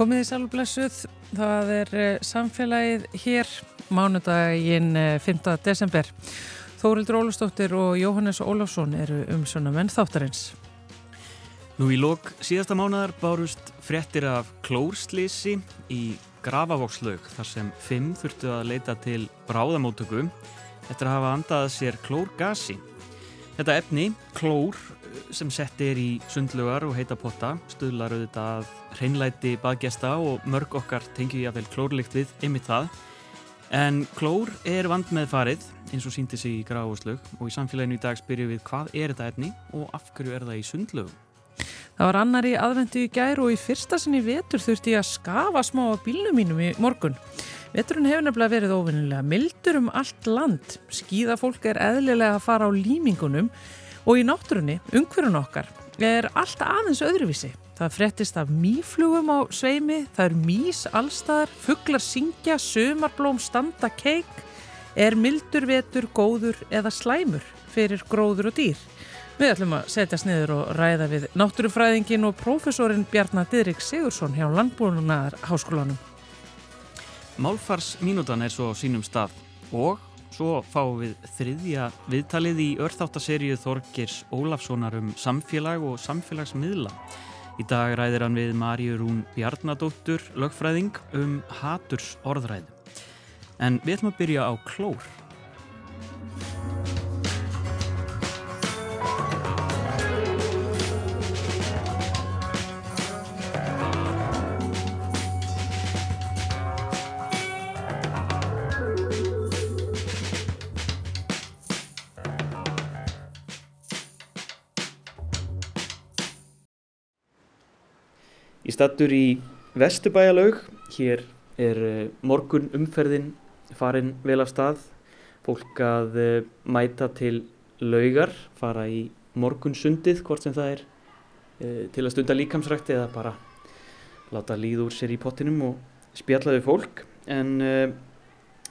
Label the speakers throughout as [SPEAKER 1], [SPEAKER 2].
[SPEAKER 1] Komið í salblessuð, það er eh, samfélagið hér mánudaginn 5. Eh, desember. Þórildur Ólustóttir og Jóhannes Ólafsson eru umsönamenn þáttarins.
[SPEAKER 2] Nú í lok síðasta mánadar bárust frettir af klórslýsi í Grafavókslaug þar sem fimm þurftu að leita til bráðamótöku eftir að hafa andað sér klórgasi. Þetta efni, klór, sem sett er í sundlugar og heita potta, stuðlar auðvitað hreinlæti baðgesta og mörg okkar að vel klórlikt við ymmið það. En klór er vand með farið eins og síndi sig í Grafavókslaug og í samfélaginu í dag spyrjum við hvað er þetta efni og af hverju er það í sundlugum.
[SPEAKER 1] Það var annar í aðvendu í gær og í fyrsta sinni vetur þurfti ég að skafa smá á bílnum mínum í morgun. Veturinn hefur nefnilega verið óvinnilega mildur um allt land. Skíðafólk er eðlilega að fara á límingunum og í náttúrunni, umhverjum okkar, er allt aðeins öðruvísi. Það frettist af mýflugum á sveimi, það er mís allstaðar, fugglar syngja, sömarblóm standa keik, er mildur vetur, góður eða slæmur fyrir gróður og dýr. Við ætlum að setjast niður og ræða við náttúrufræðingin og prófessorinn Bjarnar Didrik Sigursson hjá Landbúrunar Háskólanum.
[SPEAKER 2] Málfarsminútan er svo sínum stað og svo fáum við þriðja viðtalið í örþáttaseríu Þorgirs Ólafssonar um samfélag og samfélagsmiðla. Í dag ræðir hann við Marju Rún Bjarnadóttur, lögfræðing, um haturs orðræðu. En við ætlum að byrja á klór. Stattur í Vesturbæjalaug. Hér er eh, morgun umferðin farin vel af stað. Fólk að eh, mæta til laugar, fara í morgunsundið, hvort sem það er eh, til að stunda líkamsrækti eða bara láta líð úr sér í pottinum og spjallaði fólk. En uh,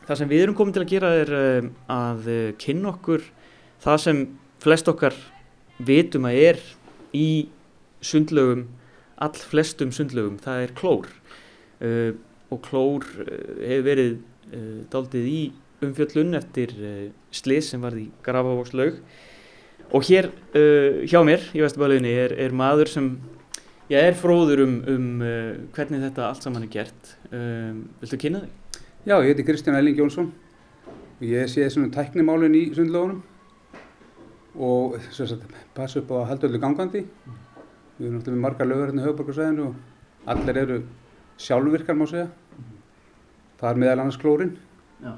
[SPEAKER 2] það sem við erum komin til að gera er uh, að uh, kynna okkur það sem flest okkar vitum að er í sundlögum all flestum sundlögum, það er klór uh, og klór uh, hefur verið uh, daldið í umfjöllun eftir uh, slis sem varði í Grafavókslaug og hér hjá mér í Vesturbælaunni er, er maður sem já, er fróður um, um uh, hvernig þetta allt saman er gert Viltu kynna þig?
[SPEAKER 3] Já, ég heiti Kristján Elling Jónsson og ég sé svona tæknimálinn í sundlögunum og sagt, passa upp á að halda öllu gangandi mm. Við erum náttúrulega með marga lögur hérna í höfuborgarsæðinu og allir eru sjálfvirkar má segja. Það er meðal annars klórin.
[SPEAKER 2] Já.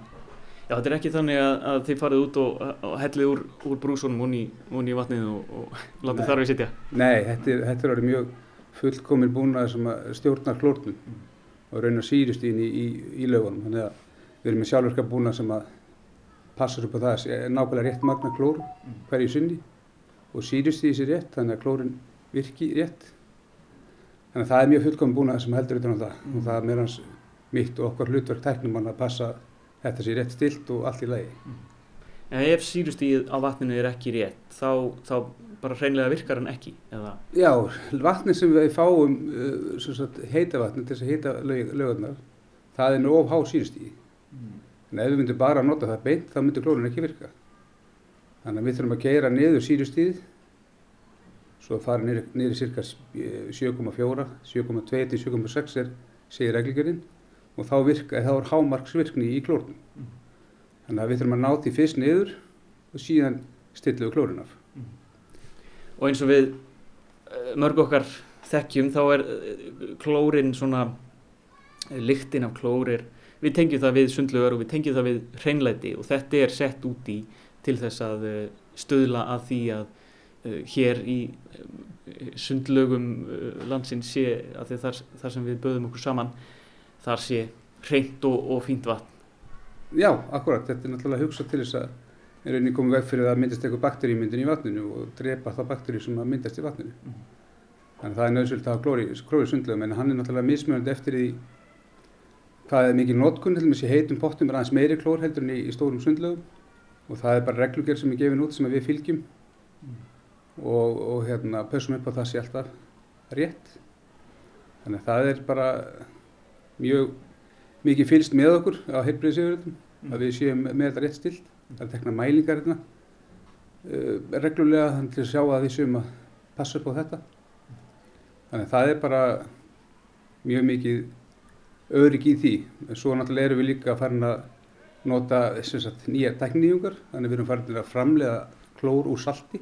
[SPEAKER 2] Já, þetta er ekki þannig að, að þið farið út og, og hellið úr, úr brúsunum onni í vatnið og, og látið þar við sitja?
[SPEAKER 3] Nei, þetta er, þetta er mjög fullkomir búnað sem stjórnar klórnum mm. og raunar sírust ín í, í, í lögunum. Þannig að við erum með sjálfvirkar búnað sem að passar upp á það að nákvæmlega rétt magna klóru mm. hverju sunni og sírust í þessi rétt þannig að klórin virki rétt. Þannig að það er mjög fullkominn búin að það sem heldur utan á það mm. og það er mér hans mitt og okkar hlutverk tæknum að passa þetta sé rétt stilt og allt í lagi. Mm.
[SPEAKER 2] En ef sírustíð á vatninu er ekki rétt, þá, þá bara hreinlega virkar hann ekki? Eða?
[SPEAKER 3] Já, vatni sem við fáum uh, heita vatni til þess að heita lögurnar, það er nú of há sírustíði. Mm. En ef við myndum bara að nota það beint, þá myndur klórin ekki virka. Þannig að við þurfum að gera niður sírustíð svo fara niður í cirka 7,4, 7,2 til 7,6 er segir reglíkjörinn og þá, virka, þá er hámarksvirkni í klórnum. Mm. Þannig að við þurfum að ná því fyrst niður og síðan stillum við klórin af. Mm.
[SPEAKER 2] Og eins og við eh, mörg okkar þekkjum þá er eh, klórin svona, eh, lyktinn af klórir, við tengjum það við sundlugar og við tengjum það við hreinleiti og þetta er sett úti til þess að stöðla að því að hér í uh, sundlögum uh, landsins sé að þar, þar sem við böðum okkur saman þar sé hreint og, og fínt vatn.
[SPEAKER 3] Já, akkurat. Þetta er náttúrulega hugsa til þess að er einnig komið veg fyrir að myndast eitthvað bakterímyndin í vatninu og drepa það bakterí sem myndast í vatninu. Mm. Þannig að það er nöðsvöld að hafa klóri sundlögum en hann er náttúrulega mismjönd eftir því hvað er mikið nótkunn, sér heitum pottum er aðeins meiri klór heldur en í, í stórum sundlögum og það er bara reglugjör sem er gefin út sem við fylgjum. Mm og, og hérna, pössum upp á það sé alltaf rétt Þannig að það er bara mjög mikið fylst með okkur á heilbreyðsjöfurðum, mm. að við séum með þetta rétt stilt. Það er tekna mælingar hérna uh, reglulega þannig til að sjá að við séum að passa upp á þetta. Þannig að það er bara mjög mikið örygg í því. En svo náttúrulega erum við líka að fara að nota sagt, nýja tekníungar, þannig við erum farin að framlega klór úr salti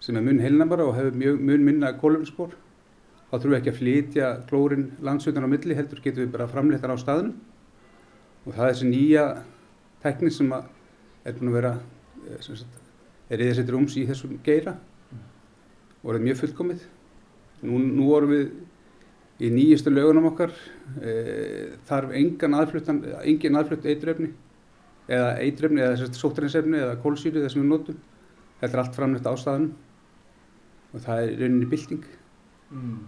[SPEAKER 3] sem er mun heilnamara og hefur mjög, mun minna kólumspor. Þá þurfum við ekki að flytja klórin landsveitan á milli, heldur getum við bara framleitt hann á staðinu. Og það er þessi nýja tekní sem er búin að vera, eh, sagt, er eða settir ums í þessum geira og er mjög fullkomið. Nú, nú vorum við í nýjastu lögunum okkar, e, þarf engin aðflutt eitrefni eða eitrefni eða sóttarinsefni eða kólsýri þessum við notum. Þetta er allt framleitt á staðinu og það er rauninni bylting. Mm.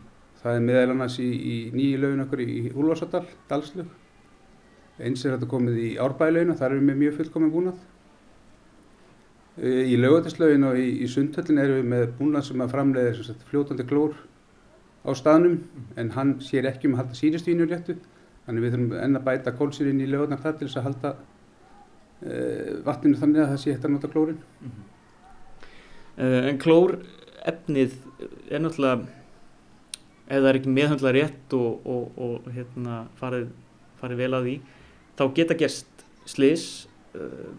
[SPEAKER 3] Það er meðal annars í, í nýju laun okkur í Húlvarsadal, Dalslug. Eins er þetta komið í Árbælauna, þar erum við mjög fullkominn búnað. Í laugatinslaugin og í, í Sundhöllin erum við með búnað sem að framleiða fljótandi klór á staðnum mm. en hann sér ekki um að halda síristínu réttu. Þannig við þurfum enn að bæta kólsýrin í laugarnar það til þess að halda uh, vatninu þannig að það sé hægt að nota klórin. Mm -hmm.
[SPEAKER 2] uh, en klór efnið er náttúrulega ef það er ekki meðhandla rétt og, og, og hérna, farið, farið vel að því þá geta gerst slis uh,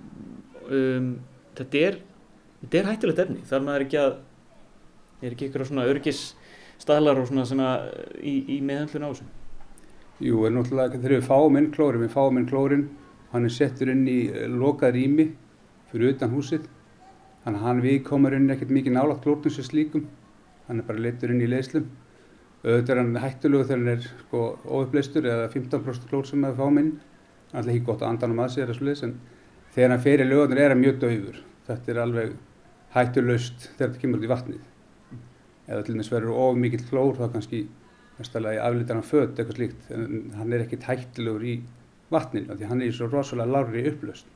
[SPEAKER 2] um, þetta er þetta er hættilegt efni. Þar maður ekki að er ekki ykkur svona örgisstaðlar og svona, svona í, í meðhandlun á þessu?
[SPEAKER 3] Jú, er náttúrulega þegar við fáum inn klórin, við fáum inn klórin hann er settur inn í lokað rými fyrir utan húsið Þannig að hann við komur inn ekkert mikið nálátt klórnum sem slíkum. Hann er bara leittur inn í leyslum. Er hann hættulegu þegar hann er sko, óuppleistur eða 15% klór sem það fá minn. Það er ekki gott að andanum að sér þessu leys en þegar hann fer í lögunar er hann mjög döfur. Þetta er alveg hættulöst þegar þetta kemur út í vatnið. Eða til dæmis verður of mikill klór þá kannski mestalega aflítar hann född eitthvað slíkt en hann er ekkert hættulegur í vatninu því hann er í svo rosalega lári upplöst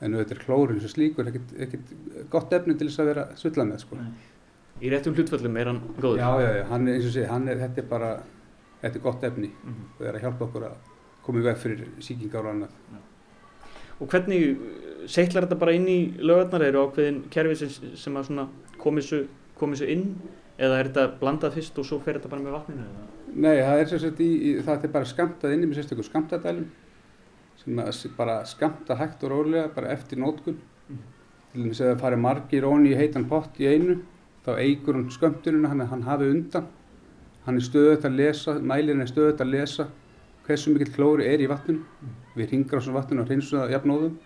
[SPEAKER 3] en auðvitað er klórin sem slíkur ekkert, gott efni til þess að vera sulla með sko.
[SPEAKER 2] Í réttum hlutföllum er hann góður?
[SPEAKER 3] Já, já, já, hann er eins og sé, hann er, þetta er bara, þetta er gott efni mm -hmm. og það er að hjálpa okkur að koma í veg fyrir síkingar og annað. Já.
[SPEAKER 2] Og hvernig seitlar þetta bara inn í lögarnar, eru ákveðin kerfi sem, sem að svona komið svo inn eða er þetta blandað fyrst og svo fer þetta bara með vatninu?
[SPEAKER 3] Nei, það er sérstaklega, það er bara skamtað inni með sérstaklega skamtadælum sem að bara skamta hægt og rólega bara eftir nótkun mm. til dæmis að það fari margir onni í heitan pott í einu þá eigur hann skömmtununa hann, hann hafi undan. Hann er stöðut að lesa, mælirinn er stöðut að lesa hversu mikill klóri er í vatninu. Mm. við ringar á svona vatninu og hreinsum það jafnóðum.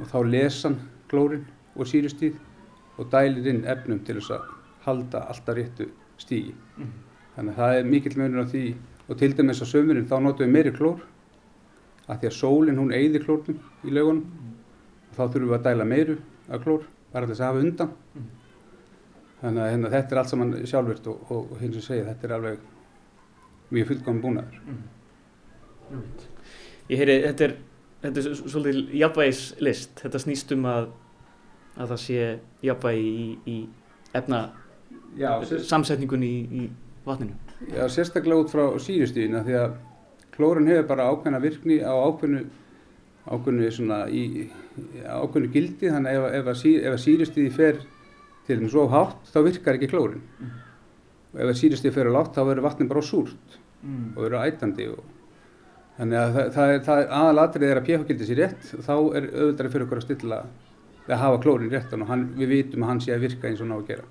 [SPEAKER 3] Og þá lesa hann klórin og síristíð og dælir inn efnum til þess að halda alltaf réttu stígi mm. þannig að það er mikill munur á því. Og til dæmis á sömurinn þá notum við meiri klór að því að sólinn hún eyðir klórnum í laugunum. Mm. og þá þurfum við að dæla meiru af klór, bara þess að hafa undan. Þannig að hérna, þetta er allt saman sjálfvirt og, og, og hins og segja þetta er alveg mjög fullkomum búnaður. Mm.
[SPEAKER 2] Ég heyri, þetta er þetta er svolítið jafnvægislist. Þetta snýst um að að það sé jafnvægi í, í efna Já, samsetningun í, í vatninu.
[SPEAKER 3] Já, sérstaklega út frá síristíðina því að klórun hefur bara ákveðna virkni á ákveðnu ákveðnu svona í ákveðnu gildi þannig ef, ef, ef, að síristiði fer til þeim svo hátt þá virkar ekki klórin mm. og ef að síristiði fer á látt þá verður vatnin bara súrt mm. og verður ætandi og þannig að það, það, það aðalatrið er að pH-gildi sér rétt þá er auðvitað fyrir okkur að stilla að hafa klórin réttan og hann, við vitum að hann sé að virka eins og ná að gera.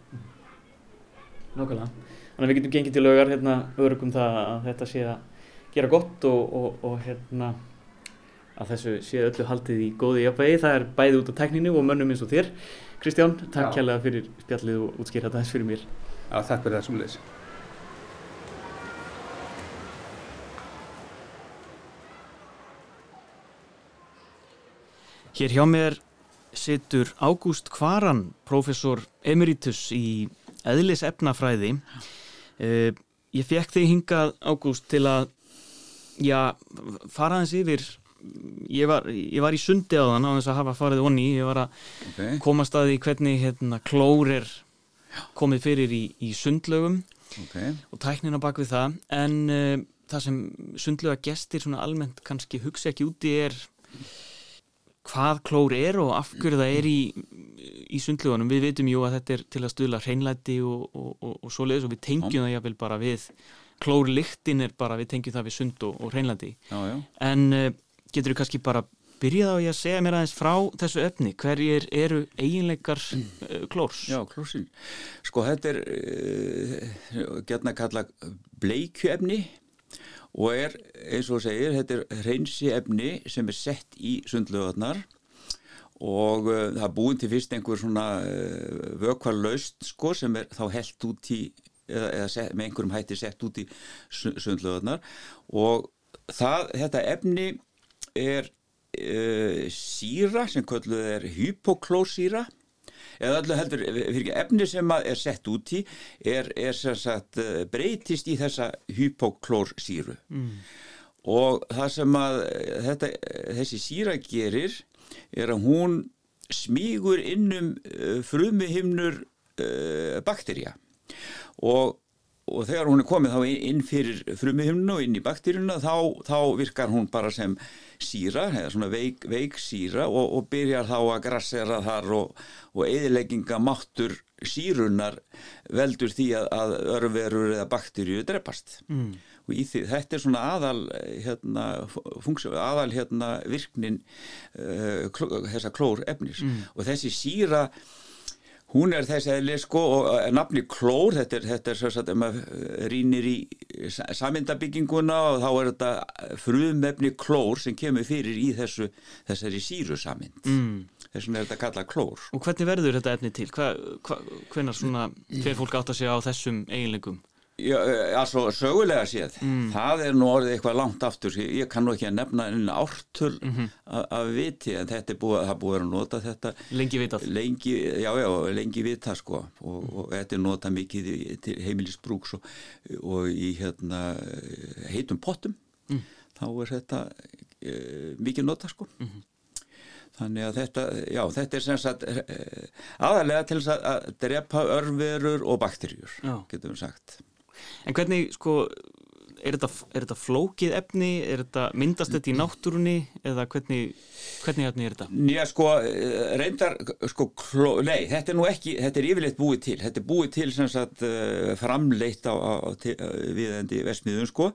[SPEAKER 2] Nákvæmlega, þannig að við getum gengið til lögar hérna örugum það að þetta sé að gera gott og, og, og hérna að þessu séu öllu haldið í góði jafnvegi, það er bæði út á tekninu og mönnum eins og þér. Kristján, takk kærlega fyrir spjallið og útskýrða þess fyrir mér.
[SPEAKER 3] Já, takk fyrir það sem leys.
[SPEAKER 2] Hér hjá mér situr Ágúst Kvaran, professor emeritus í eðlisefnafræði. Uh, ég fekk þig hingað, Ágúst, til að Já, faraðins yfir ég var, ég var í sundi á þann á þess að hafa farið onni, ég var að okay. koma staði í hvernig hérna, klór er komið fyrir í, í sundlögum
[SPEAKER 4] okay.
[SPEAKER 2] og tæknina bak við það en uh, það sem sundlega gestir svona almennt kannski hugsa ekki úti er hvað klór er og af hverju það er í, í sundlegunum. Við veitum jú að þetta er til að stuðla hreinlæti og, og, og, og svoleiðis og við tengjum það jáfnvel bara við klórliktin er bara, við tengjum það við sund og hreinlæti.
[SPEAKER 4] Já, já.
[SPEAKER 2] En uh, getur þú kannski bara byrjað á ég að segja mér aðeins frá þessu efni. Hverjir eru eiginleikar uh, klórs?
[SPEAKER 4] Já, klórsin. Sko þetta er uh, gætna að kalla bleikjuefni og er, eins og segir, þetta er hreinsi efni sem er sett í sundlöðarnar og uh, það er búin til fyrst einhver svona uh, vökvarlaust sko sem er þá held út í eða, eða set, með einhverjum hætti sett út í sundlöðarnar og það, þetta efni er uh, síra sem kölluð er hypoklósíra. Eða öllu heldur, fyrir ekki efni sem er sett út í er, er sagt breytist í þessa hypoklórsýru mm. og það sem að þetta, þessi síra gerir er að hún smígur innum frumihimnur uh, bakterja og og þegar hún er komið þá inn fyrir frumihimnu og inn í bakteríuna þá, þá virkar hún bara sem síra eða svona veik, veik síra og, og byrjar þá að grassera þar og, og eðilegginga máttur sírunar veldur því að, að örverur eða bakteríu drepast mm. og því, þetta er svona aðal hérna, funksjón, aðal hérna, virknin uh, kló, þessa klór efnis mm. og þessi síra Hún er þessi eðli sko og nafni klór, þetta er, þetta er svo að maður rínir í samindabygginguna og þá er þetta frumefni klór sem kemur fyrir í þessu, þessari síru samind. Mm. Þess vegna er þetta kallað klór.
[SPEAKER 2] Og hvernig verður þetta efni til? Hva, hva, hvenar svona, hver fólk átt að segja á þessum eiginleikum?
[SPEAKER 4] Já, altså sögulega séð, mm. það er nú orðið eitthvað langt aftur, ég kann nú ekki að nefna einu ártöl mm -hmm. af viti en þetta er búið, það búið að nota þetta
[SPEAKER 2] lengi vitað
[SPEAKER 4] lengi, já, já, lengi vita sko og, mm. og þetta er nota mikið til heimilisbrúks og, og í hérna heitum pottum mm. þá er þetta e, mikið nota sko -hmm. Þannig að þetta, já, þetta er sem sagt aðalega til að drepa örverur og bakterjur, getum við sagt.
[SPEAKER 2] En hvernig, sko, er þetta, er þetta flókið efni, er þetta myndast þetta í náttúrunni? Eða hvernig, hvernig efni er þetta?
[SPEAKER 4] Já, sko, reyndar, sko, kló, nei, þetta er nú ekki, þetta er yfirleitt búið til, þetta er búið til sem sagt framleitt á, á, á viðendi vesmiðun, sko,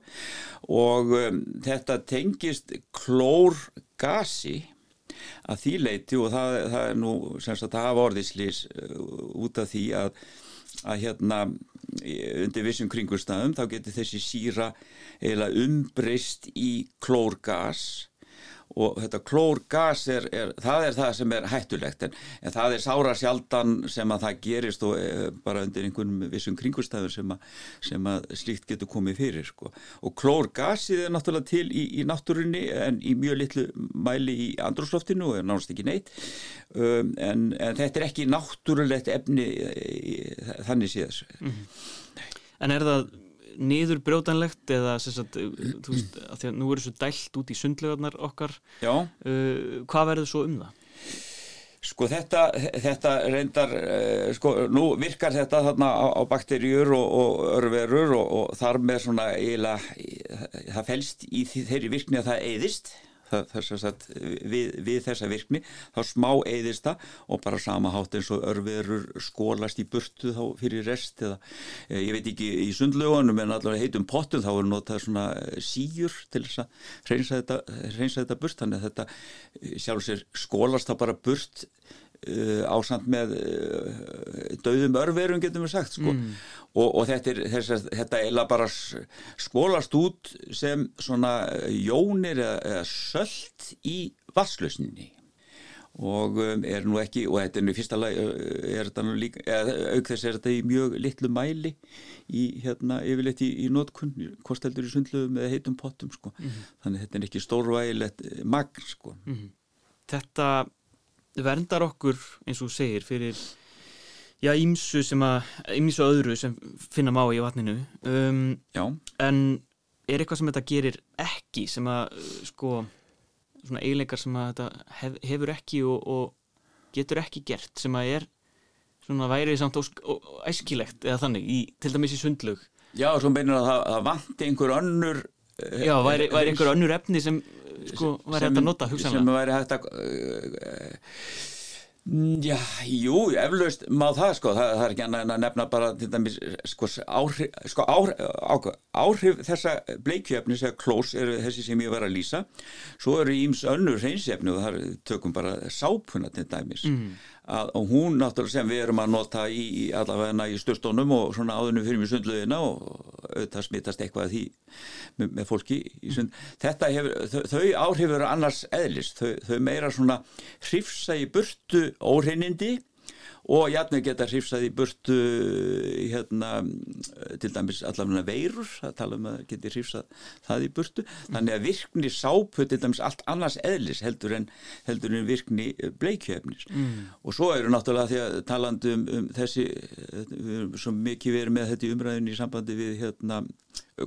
[SPEAKER 4] og um, þetta tengist klórgasi að því leiti og það, það er nú, sem sagt, það hafa orðislýs út af því að að hérna undir vissum kringustafum þá getur þessi síra eiginlega umbrist í klórgas og þetta klórgas er, er, það er það sem er hættulegt en, en það er sára sjaldan sem að það gerist og e, bara undir einhvern vissum kringustafur sem, sem að slíkt getur komið fyrir sko. og klórgasið er náttúrulega til í, í náttúrunni en í mjög litlu mæli í andrúsloftinu og er náttúrulega ekki neitt um, en, en þetta er ekki náttúrulegt efni í, þannig séðs mm -hmm.
[SPEAKER 2] En er það niður brjótanlegt eða sagt, þú veist, að því að nú eru svo dælt út í sundlegarnar okkar uh, hvað verður svo um það?
[SPEAKER 4] Sko þetta, þetta reyndar uh, sko nú virkar þetta þarna á, á bakterjur og, og örverur og, og þar með svona eiginlega það fælst í þeirri virkni að það eyðist Að, við, við þessa virkni þá smá eðist það og bara sama hátt eins og örverur skólast í burtu þá fyrir rest eða eh, ég veit ekki í sundlögunum en allavega heitum pottum þá er notað svona eh, síjur til þess að reynsa þetta, reynsa þetta burt. Þannig að þetta eh, sjálf sér skólast þá bara burt uh, ásand með uh, dauðum örverum getum við sagt sko. mm. og, og þetta er þess, þetta eila bara skólast út sem svona jónir eða, eða söllt í vasslösninni og um, er nú ekki, og þetta er nú í fyrsta lag auk þess er þetta í mjög litlu mæli í hérna yfirleitt í, í nótkunn kosteldur í sundluðum eða heitum pottum sko, mm þannig þetta er ekki stórvægilegt magn sko mm.
[SPEAKER 2] Þetta verndar okkur eins og segir fyrir já, ímsu sem að ímsu öðru sem finna má í vatninu. Um, en er eitthvað sem þetta gerir ekki sem að sko svona eiginleikar sem að þetta hef, hefur ekki og, og getur ekki gert sem að er svona væri samt ósk, ó, æskilegt eða þannig, í, til dæmis í sundlug
[SPEAKER 4] Já, svo beinir að það, það vanti einhver önnur eh,
[SPEAKER 2] Já, væri, væri einhver önnur efni sem sko, væri hægt að nota,
[SPEAKER 4] sem
[SPEAKER 2] hugsanlega
[SPEAKER 4] væri hægt að uh, Já, jú, eflaust má það sko, það, það er ekki annað en að nefna bara til dæmis sko, áhrif, sko, áhrif, áhrif þessa bleikjöfni sem klós eru þessi sem ég var að lýsa. Svo eru íms önnur reynsefni og það tökum bara sápuna til dæmis. Mm. Að, hún náttúrulega sem við erum að nota í, í allavegna í störstónum og svona áðunum fyrir mjög sundluðina og auðvitað smittast eitthvað því með, með fólki í sund. Þetta hefur, þau, þau áhrif eru annars eðlist, þau, þau meira svona hrifsa í burtu óhreinindi og jætnir geta hrifsað í burtu hérna til dæmis allavega veirur það tala um að geti hrifsað það í burtu þannig að virkni sápu til dæmis allt annars eðlis heldur en, heldur en virkni bleikjöfnis mm. og svo eru náttúrulega því að talandu um, um þessi svo mikið verið með þetta í umræðinu í sambandi við hérna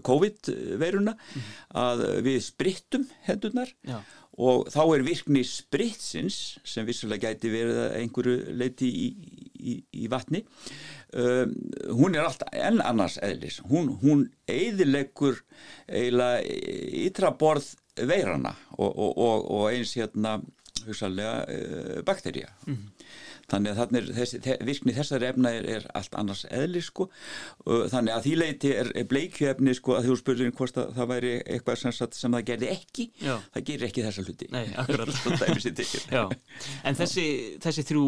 [SPEAKER 4] COVID-veiruna mm. að við sprittum hendunar Já og þá er virkni spritsins sem vissulega gæti verið einhverju leiti í, í, í vatni um, hún er alltaf enn annars eðlis. Hún, hún eiðilegur eiginlega ytraborð veirana og, og, og, og eins hérna hugsalega uh, bakterja mm -hmm þannig að er, þessi, virkni þessari efna er, er allt annars eðli sko. Þannig að því leiti er, er bleikjöfni sko að þú spurður hvort að það væri eitthvað sem, sem það gerði ekki Já. það gerir ekki þessa hluti.
[SPEAKER 2] Nei, en þessi, þessi þrjú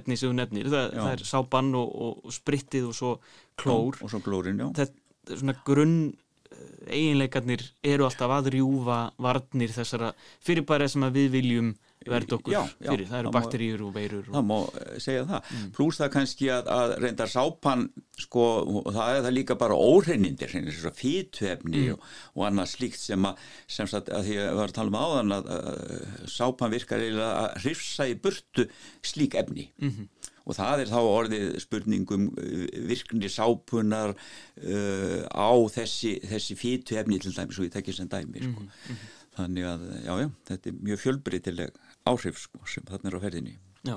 [SPEAKER 2] efni sem þú nefnir það, það er sábann og, og sprittið og svo klór.
[SPEAKER 4] Og svo klórin,
[SPEAKER 2] þetta er svona grunn eh, eiginleikarnir eru alltaf að rjúfa varnir þessara fyrirbæra sem við viljum verð okkur já, já, fyrir, það eru bakteríur og veirur
[SPEAKER 4] og... það má eh, segja það mm. pluss það kannski að, að reyndar sápan sko, það er það líka bara óhreinindir, fýtuefni mm. og, og annað slíkt sem að sem sagt, að því að við varum að tala um áðan að, að sápan virkar eiginlega að hrifsa í burtu slík efni mm -hmm. og það er þá orðið spurningum eh, virkni sápunar uh, á þessi, þessi fýtuefni til dæmis og ég tekja sem dæmi sko. -hmm. þannig að, já já, þetta er mjög fjölbreytileg áhrif sko, sem þarna er á ferðinni
[SPEAKER 2] Já,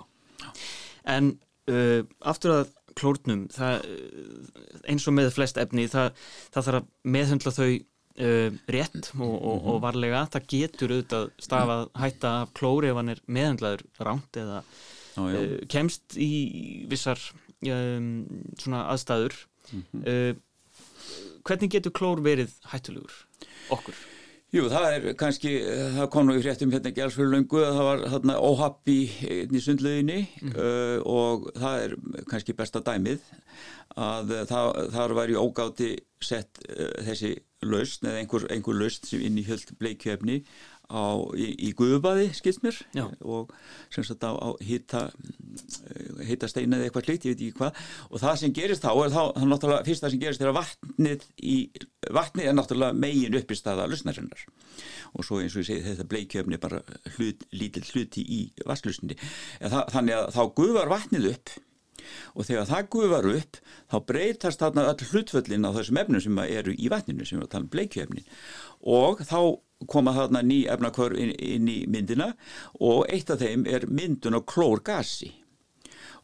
[SPEAKER 2] en uh, aftur að klórnum það, uh, eins og með flest efni það, það þarf að meðhendla þau uh, rétt og, og, og varlega það getur auðvitað stafað hætta af klóri ef hann er meðhendlaður ránt eða já. Uh, kemst í vissar um, svona aðstæður mm -hmm. hvernig getur klór verið hættulegur okkur?
[SPEAKER 4] Jú, það er kannski, það kom nú í fréttum hérna ekki alls fyrir löngu að það var þarna óhapp í, sundluðinni mm. uh, og það er kannski besta dæmið að það, þar var í ógáti sett uh, þessi lausn eða einhver, einhver lausn sem inn í höld bleikjöfni á, í, í guðubaði skilst mér Já. og sem sagt á, á hita hita steina eða eitthvað slikt, ég veit ekki hvað. Og það sem gerist þá er þá, það náttúrulega fyrst það sem gerist er að vatnið í vatnið er náttúrulega megin upp í staða lusnarinnar og svo eins og ég segi þetta bleikjöfni bara hlut, lítill hluti í vasslusninni þannig að þá guðvar vatnið upp og þegar það gufar upp þá breytast þarna öll hlutföllin á þessum efnum sem eru í vatninu sem við talum bleikjöfnin og þá koma þarna ný efnakvör inn, inn í myndina og eitt af þeim er myndun á klórgasi.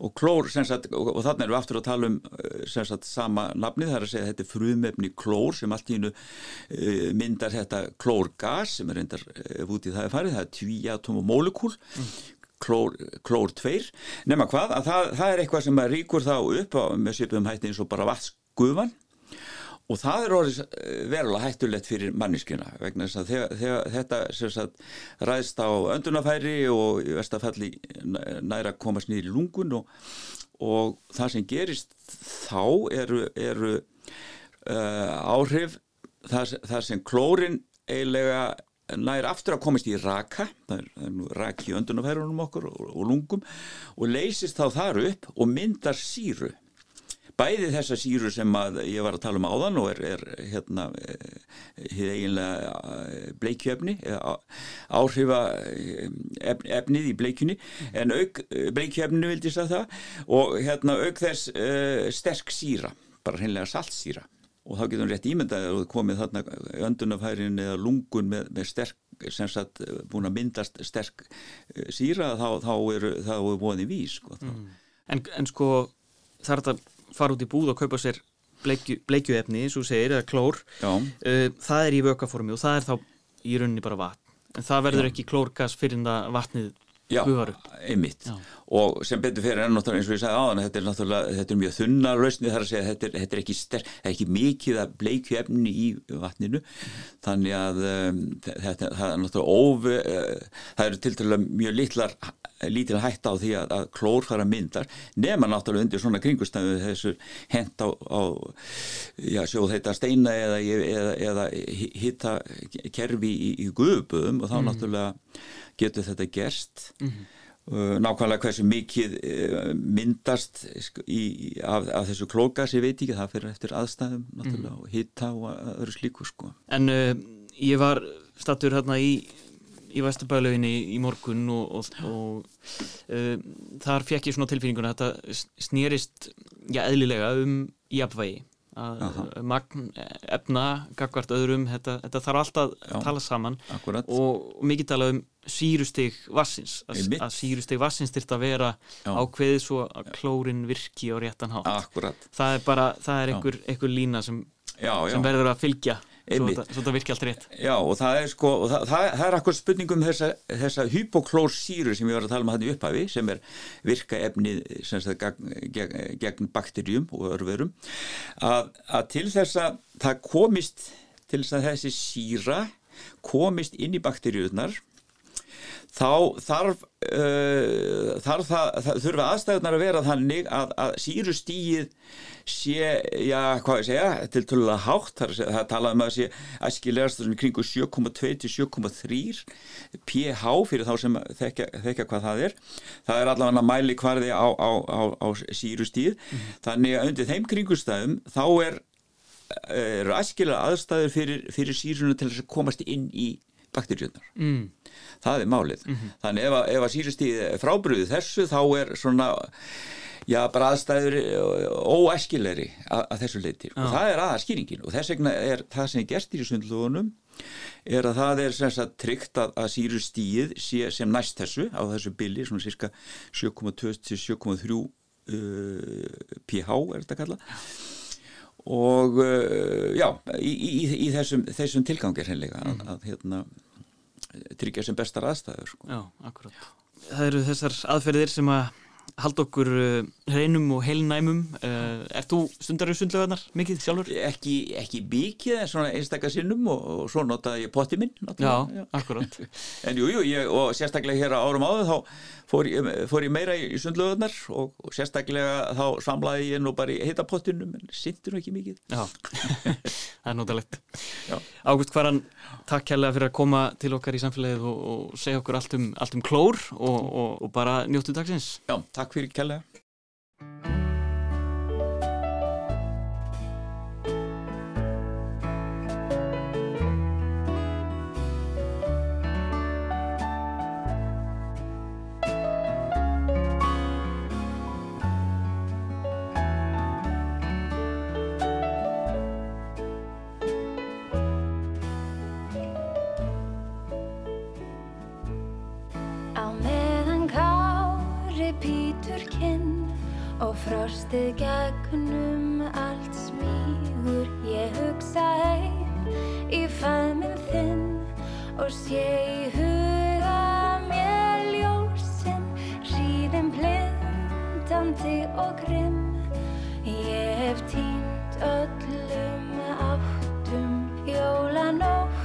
[SPEAKER 4] Og klór, sagt, og, og þannig erum við aftur að tala um eh, sagt, sama nafni, það er að segja að þetta er frumefni klór sem allt í hennu uh, myndar þetta klórgas sem er reyndar uh, út í það er farið, það er tvíatomomólekúl mm klór, klór 2 nema hvað, að það, það er eitthvað sem ríkur þá upp á, með svipum hætti eins og bara vatsgufan og það er orðið eh, verulega hættulegt fyrir manniskina vegna þess að þegar, þegar þetta sagt, ræðst á öndunafæri og í vestafalli næra komast nýri lungun og, og það sem gerist þá eru, eru uh, áhrif þar, þar sem klórin eiginlega nær aftur að komast í raka það er, það er nú raki í öndunafærunum okkur og, og lungum og leysist þá þar upp og myndar síru bæði þessa síru sem að ég var að tala um áðan og er, er hérna eh, eiginlega eh, bleikjöfni áhrifa eh, efnið í bleikjunni en auk bleikjöfninu vildi ég sagða það og hérna auk þess uh, sterk síra bara hreinlega saltsíra og þá getum við rétt ímyndað að komið þarna öndunafærin eða lungun með, með sterk, sem sagt búin að myndast sterk síra þá, þá er það búin í vís sko.
[SPEAKER 2] mm. en, en sko það er að fara út í búð og kaupa sér bleikju, bleikjuefni eins og segir, eða klór uh, það er í vökaformi og það er þá í rauninni bara vatn en það verður
[SPEAKER 4] Já.
[SPEAKER 2] ekki klórgas fyrir en það vatnið gufar upp.
[SPEAKER 4] einmitt
[SPEAKER 2] Já.
[SPEAKER 4] og sem betur fyrir enn náttúrulega eins og ég sagði áðan þetta er náttúrulega, þetta er mjög þunna lausni þar að segja, þetta er, þetta er ekki sterk það er ekki mikið að bleikju efni í vatninu þannig að um, þetta það er náttúrulega óv uh, það eru til dæla mjög litlar lítil hætta á því að, að klór fara myndar nema náttúrulega undir svona kringustæðu þessu hent á, á já, sjóð heita steina eða, eða, eða hitta kerfi í, í guðböðum og þá náttúrulega getur þetta gerst. Uh, nákvæmlega hversu mikið uh, myndast í, af, af þessu klókas ég veit ekki, það fyrir eftir aðstæðum náttúrulega og hitta og öðru slíku sko.
[SPEAKER 2] En uh, ég var stattur hérna í, í Vesturbælauginni í morgun og, og, og uh, þar fekk ég svona tilfinninguna að þetta snýrist já, eðlilega um jafnvægi. Magn efna gagvart öðrum, þetta, þetta þarf alltaf
[SPEAKER 4] Já.
[SPEAKER 2] að tala saman.
[SPEAKER 4] Akkurat.
[SPEAKER 2] Og, mikið talað um sírustig vassins, að, að sírustig vassins þyrft að vera ákveðið svo að klórin virki á réttan hátt.
[SPEAKER 4] Akkurat,
[SPEAKER 2] það er bara, það er einhver, einhver lína sem, sem verður að fylgja svo þetta, virki allt rétt.
[SPEAKER 4] Já, og það er sko, það, það, það er akkur spurningum þessa, þessa hypoklórsýru sem ég var að tala um hann í upphafi, sem er virka sagt, gegn, gegn, gegn bakterjum og örverum, að, að til þess að það komist, til þess að þessi síra komist inn í bakterjurnar, þá þarf, uh, þarf það, það þurfa aðstæðunar að vera þannig að, að sírustíið sé, já, hvað ég segja, til tölulega hátt, það, er það talaði um að sé æskilegast í kringu 7,2 til 7,3 pH fyrir þá sem þekka, þekka hvað það er. Það er allavega mæli hvarði á, á, á, á sírustíð, þannig að undir þeim kringustæðum þá er eru æskilega aðstæður fyrir, fyrir sírunum til þess að komast inn í bakterjöndar
[SPEAKER 2] mm.
[SPEAKER 4] það er málið. Þannig ef að, ef að sýrustíð frábriðu þessu þá er svona já bara aðstæður óæskilegri að, að þessu leiti og það er aðað skýringin og þess vegna er það sem er gert í sundlugunum er að það er sem sagt tryggt að, að sýrustíð sé sem næst þessu á þessu billi svona cirka 7,2 til 7,3 uh, pH er þetta kallað og uh, já, í, í, í þessum, þessum tilgangi hreinlega að, að hérna, tryggja sem bestar aðstæður sko.
[SPEAKER 2] Já, akkurat. Það eru þessar aðferðir sem að halda okkur uh, hreinum og heilnæmum. Uh, er þú stundar í sundlögarnar mikið sjálfur?
[SPEAKER 4] ekki, ekki mikið en svona einstakka sinnum og, og svo notaði ég potti minn
[SPEAKER 2] Já,
[SPEAKER 4] náttúrulega.
[SPEAKER 2] akkurat.
[SPEAKER 4] en jú, jú, og sérstaklega hér á árum áður þá fór ég, fór ég meira í sundlöðunar og, og sérstaklega þá samlaði ég nú bara í heitapottinum en sindur ekki mikið
[SPEAKER 2] Já, það er notalegt.
[SPEAKER 4] Já.
[SPEAKER 2] Ágúst Hvaran, takk kærlega fyrir að koma til okkar í samfélagið og, og segja okkur allt um, allt um klór og, og, og bara njóttu dagsins.
[SPEAKER 4] Já, takk fyrir kærlega
[SPEAKER 5] og frostið gegnum allt smígur ég hugsa heim í fæminn þinn. Og sé í huga mér ljósin hríðin blindandi og grimm. Ég hef týnt öllum áttum jólanóttin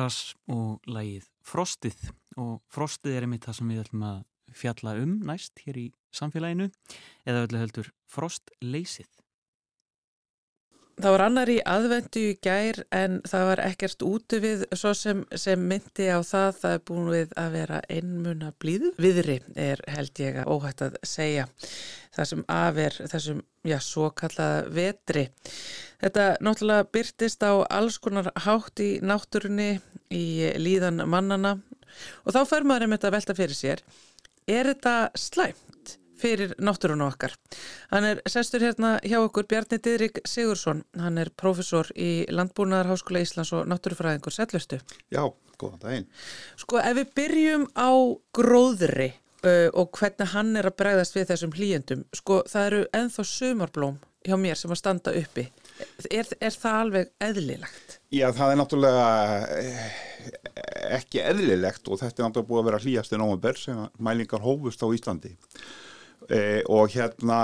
[SPEAKER 6] Bróðargras og lagið Frostið og Frostið er einmitt það sem við ætlum að fjalla um næst hér í samfélaginu eða öllu heldur Frostleysið.
[SPEAKER 1] Það var annar í aðvendu í gær en það var ekkert úti við svo sem, sem myndi á það. Það er búin við að vera einmuna blíð. Viðri er held ég að óhætt að segja það sem af er þessum, já, svo kallaða vetri. Þetta náttúrulega byrtist á alls konar hátt í náttúrunni í líðan mannana og þá fer maður einmitt að velta fyrir sér. Er þetta slæmt? fyrir náttúrun okkar. Hann er sestur hérna hjá okkur Bjarni Didrik Sigursson. Hann er profesor í Landbúnaðarháskóla Íslands og náttúrufræðingur. Sætlustu.
[SPEAKER 7] Já, góðan daginn.
[SPEAKER 1] Sko ef við byrjum á gróðri uh, og hvernig hann er að bregðast við þessum hlýjendum. Sko það eru enþá sumarblóm hjá mér sem að standa uppi. Er, er það alveg eðlilegt?
[SPEAKER 7] Já, það er náttúrulega eh, ekki eðlilegt og þetta er náttúrulega búið að vera hlýjast í nómumber sem mælingar hófust á Íslandi. E, og hérna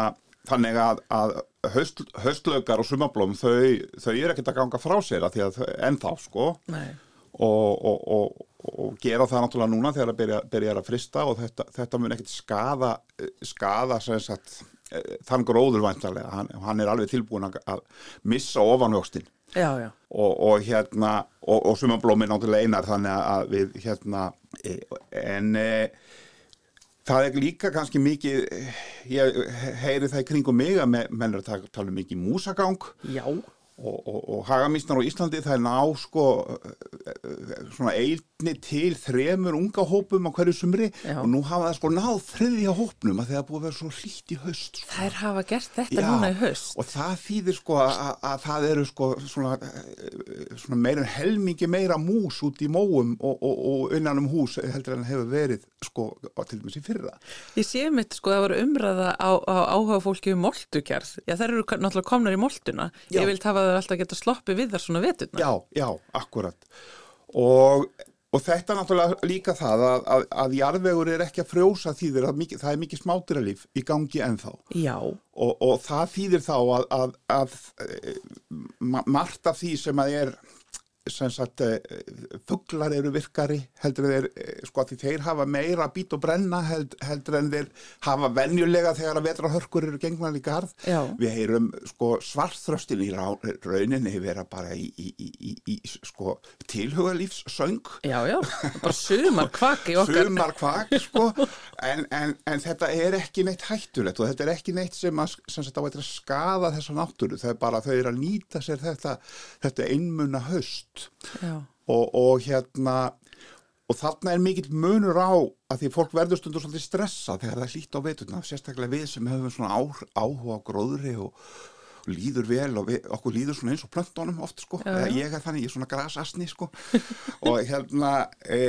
[SPEAKER 7] þannig að, að höst, höstlögar og sumablóm þau, þau eru ekkert að ganga frá sér að því að ennþá sko og, og, og, og gera það náttúrulega núna þegar það byrja, byrjar að frista og þetta, þetta mun ekkert skada, skada sem sagt, þann gróður væntalega, hann, hann er alveg tilbúin að, missa ofanvöxtin og, og hérna og, og sumablómi náttúrulega einar þannig að við hérna e, en e, það er líka kannski mikið ég heyri það í kringum mig að me- menn er að tala- tala um mikið músagang.
[SPEAKER 1] Já.
[SPEAKER 7] Og, og, og hagamísnar á Íslandi það er ná sko svona einni til þremur unga hópum á hverju sumri
[SPEAKER 1] Já.
[SPEAKER 7] og nú hafa það sko náð þriðja hópnum að það er búið að vera svo hlýtt í haust sko.
[SPEAKER 1] Þær hafa gert þetta
[SPEAKER 7] Já,
[SPEAKER 1] núna í haust.
[SPEAKER 7] og það þýðir sko að, að það eru sko svona, eh, svona meira helmingi meira mús út í móum og, og, og innan um hús heldur en hefur verið sko til dæmis í fyrra
[SPEAKER 1] Ég sé mitt sko að það var umræða á, á áhuga fólki um moltugerð. Já, þær eru náttúrulega komnar í moltuna.
[SPEAKER 7] Já.
[SPEAKER 1] Ég vilt hafa þau alltaf geta sloppið við þar svona veturna.
[SPEAKER 7] Já, já, akkurat og, og þetta náttúrulega líka það að, að, að jarðvegur er ekki að frjósa þýðir að mikið, það er mikið smátyralíf í gangi ennþá
[SPEAKER 1] Já.
[SPEAKER 7] og, og það þýðir þá að, að, að eh, ma- margt af því sem að er sem sagt fugglar eru virkari heldur en þeir, eh, sko að því þeir hafa meira bít og brenna held, heldur en þeir hafa venjulega þegar að vetrahörkur eru gengnar í garð
[SPEAKER 1] Já.
[SPEAKER 7] við heyrum sko svartþröstin í rauninni vera bara í, í, í, í, í sko tilhugalífssöng
[SPEAKER 1] Já, já. Bara sumar kvaki okkar.
[SPEAKER 7] sumar kvak sko en, en, en þetta er ekki neitt hættulegt og þetta er ekki neitt sem að, sem sagt, að skada þessa náttúru það er bara þau eru að nýta sér þetta þetta einmuna haust
[SPEAKER 1] Já.
[SPEAKER 7] og, og hérna og þarna er mikill munur á að því fólk verður stundur svolítið stressa þegar það er hlýtt á veturna, sérstaklega við sem hefum svona áhuga á gróðri og líður vel og við, okkur líður svona eins og plöntunum oft sko, eða ég er þannig, ég er svona grasasni sko. Og hérna e,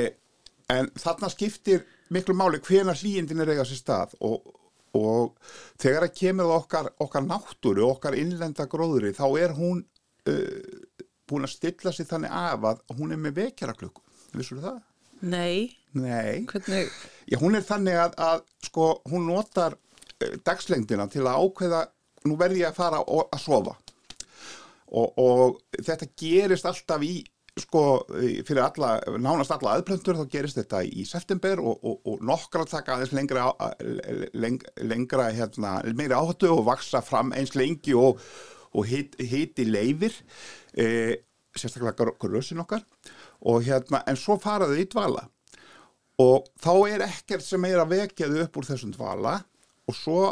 [SPEAKER 7] en þarna skiptir miklu máli hvenar hlýjindin er eiga sér stað og, og þegar það kemur okkar, okkar náttúru, okkar innlenda gróðri þá er hún uh, búin að stilla sig þannig af að hún er með vekjaraklukku, vissur það?
[SPEAKER 1] Nei.
[SPEAKER 7] Nei,
[SPEAKER 1] Hvernig,
[SPEAKER 7] Já, hún er þannig að, að sko, hún notar uh, dagslengdina til að ákveða, nú verði ég að fara og, að sofa. Og, og þetta gerist alltaf í, sko, fyrir alla, nánast alla aðplöntur, þá gerist þetta í september og, og, og nokkra taka aðeins lengra, leng, lengra, hérna, meiri áhættu og vaksa fram eins lengi og, og hit, hiti leifir, e, sérstaklega grössin okkar. Og hérna, en svo faraðu í dvala. Og þá er ekkert sem er að vekja þau upp úr þessum dvala. Og svo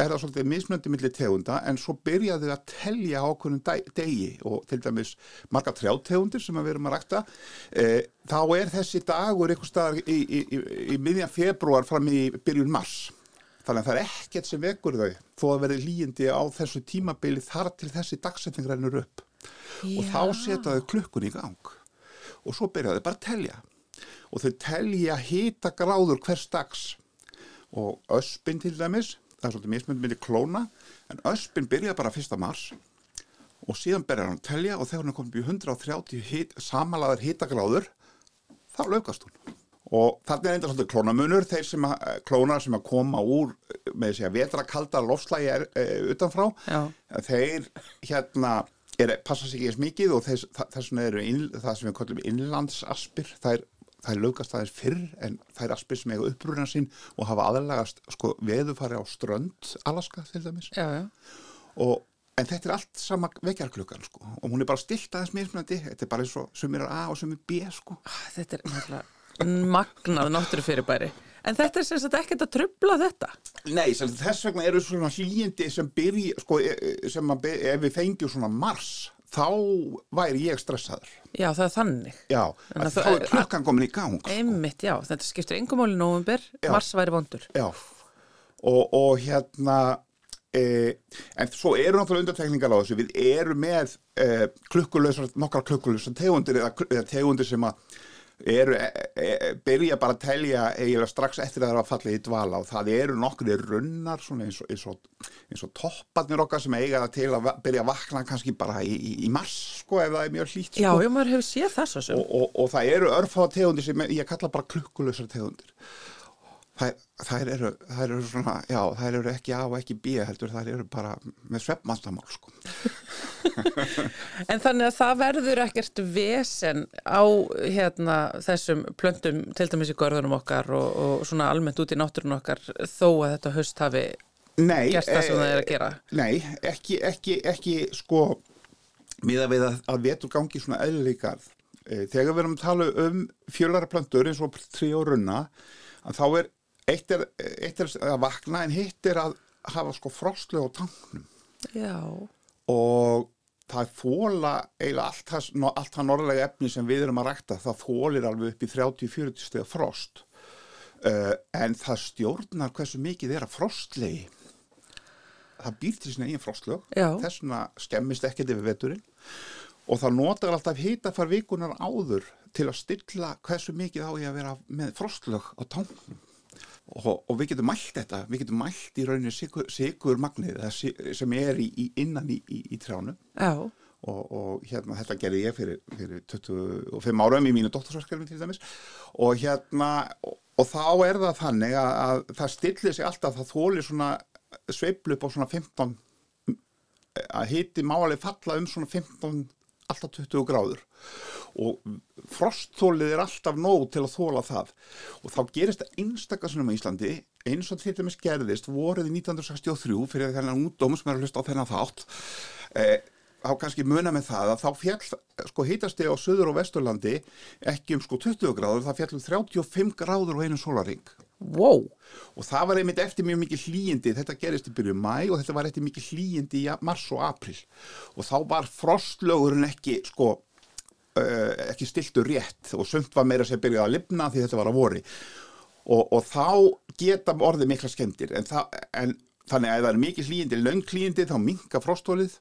[SPEAKER 7] er það svolítið mismöndi milli tegunda en svo byrjaðu að telja ákveðnum dæ- degi. Og til dæmis marga trjátegundir sem við erum að rækta. E, þá er þessi dagur einhver staðar í, í, í, í miðjan februar fram í byrjun mars. Þannig að það er ekkert sem vekur þau þó að verði líjandi á þessu tímabili þar til þessi dagsetning rennur upp og þá setja þau klukkun í gang. Og svo byrjaðu bara að telja. Og þau telja hita gráður hvers dags. Og öspin til dæmis það er svolítið mismund myndi klóna en öspin byrja bara 1. mars. Og síðan byrjar hann að telja og þegar hann er komin upp í 130 hit, samalaðar hitagráður þá laukast hún. Og þarna er enda svolítið klónamunur. Þeir sem að, eh, klónar sem að koma úr eh, með þessi að vetrakalda lofslægi er e, utanfrá
[SPEAKER 1] Já.
[SPEAKER 7] þeir hérna er, passa sig ekki eins mikið og þess, þess vegna eru inn, það sem við kallum innlandsaspir þær, þær lögast aðeins fyrr en þær aspir sem eiga uppruna sín og hafa aðalagast sko, veðufari á strönd Alaska til dæmis
[SPEAKER 1] já, já.
[SPEAKER 7] og, en þetta er allt sama vekjarklukkan sko og hún er bara stilt aðeins mismunandi þetta er bara eins og sumir er A og sumir B sko
[SPEAKER 1] Ah, Þetta er magnað náttúru fyrirbæri. En þetta er sem sagt ekkert að trubla þetta.
[SPEAKER 7] Nei, sem, þess vegna eru svona hlýjindi sem byrja, sko, e- e- sem að byrja, ef við fengjum svona mars, þá væri ég stressaður.
[SPEAKER 1] Já, það er þannig.
[SPEAKER 7] Já, þá er klukkan komin í gang. sko.
[SPEAKER 1] Einmitt, já. Þetta skiptir nóvumber,
[SPEAKER 7] Já.
[SPEAKER 1] mars væri vondur.
[SPEAKER 7] Já, og, og hérna, e, en svo eru náttúrulega undartekningar á þessu, við erum með e, klukkulösar, nokkar klukkulösar tegundir eða, eða tegundir sem að eru, e, e, byrja bara að telja eiginlega strax eftir að það er að falla í dvala og það eru nokkri runnar eins og, eins og, eins og topparnir okkar sem eiga það til að byrja að vakna kannski bara í, í, í mars sko ef það er mjög hlýtt
[SPEAKER 1] Já,
[SPEAKER 7] sko.
[SPEAKER 1] já, maður hefur séð það svo sem.
[SPEAKER 7] og, og, og það eru örfáða tegundir sem ég kalla bara klukkulösar tegundir þær, eru, þær eru svona já, þær eru ekki A og ekki B heldur þær eru bara með svefnmandamál sko.
[SPEAKER 1] En þannig að það verður ekkert vesen á hérna, þessum plöntum, til dæmis í görðunum okkar og, og svona almennt út í náttúrun okkar þó að þetta höst hafi
[SPEAKER 7] Nei,
[SPEAKER 1] gert það sem
[SPEAKER 7] eh,
[SPEAKER 1] það er að gera.
[SPEAKER 7] Nei, ekki, ekki, ekki sko miða við að, að vetur gangi svona eðligarð. Þegar við erum að tala um fjölara plöntur eins og trí og runna að þá er eitt, er eitt er að vakna en hitt er að hafa sko frostlu á tanknum
[SPEAKER 1] Já,
[SPEAKER 7] og það fóla eiginlega allt allt það norðlega efni sem við erum að rækta það fólir alveg upp í 30-40 stegar frost. Uh, en það stjórnar hversu mikið er að frostlegi. Það býr til sinna eigin frostlög. Þess vegna skemmist ekkert yfir veturinn. Og það notar alltaf hitafar vikunar áður til að stilla hversu mikið á ég að vera með frostlög á tánknum og, og við getum mælt þetta, við getum mælt í rauninni sigur, sigur magnið sem er í, í innan í, í, í trjánum.
[SPEAKER 1] Já,
[SPEAKER 7] og, og hérna þetta gerði ég fyrir, fyrir 25 árum í mínu doktorsverkefni til dæmis. Og hérna og, og þá er það þannig að, að það stillir sig alltaf, það þólir svona sveiflu upp á svona 15 að hiti máli falla um svona 15 alltaf 20 gráður. Og frostþólið er alltaf nóg til að þóla það. Og þá gerist það einstakastunum á Íslandi eins og til dæmis gerðist vorið í 1963 fyrir þennan útdóm sem er að hlusta á þennan þátt eh, þá kannski muna með það að þá fjall sko hitasti á söður og vesturlandi ekki um sko 20 gráður, það fjall um 35 gráður og einu sólaring
[SPEAKER 1] wow,
[SPEAKER 7] og það var einmitt eftir mjög mikið hlýjindi þetta gerist í byrju mæ og þetta var eftir mikið hlýjindi í mars og april og þá var frostlögurinn ekki sko uh, ekki stiltur rétt og sumt var meira sem byrjaði að lifna því þetta var að vori. Og, og þá geta orðið mikla skemmtir en, það, en þannig að það er mikið hlýjindi löng hlýjindi þá minka frostólið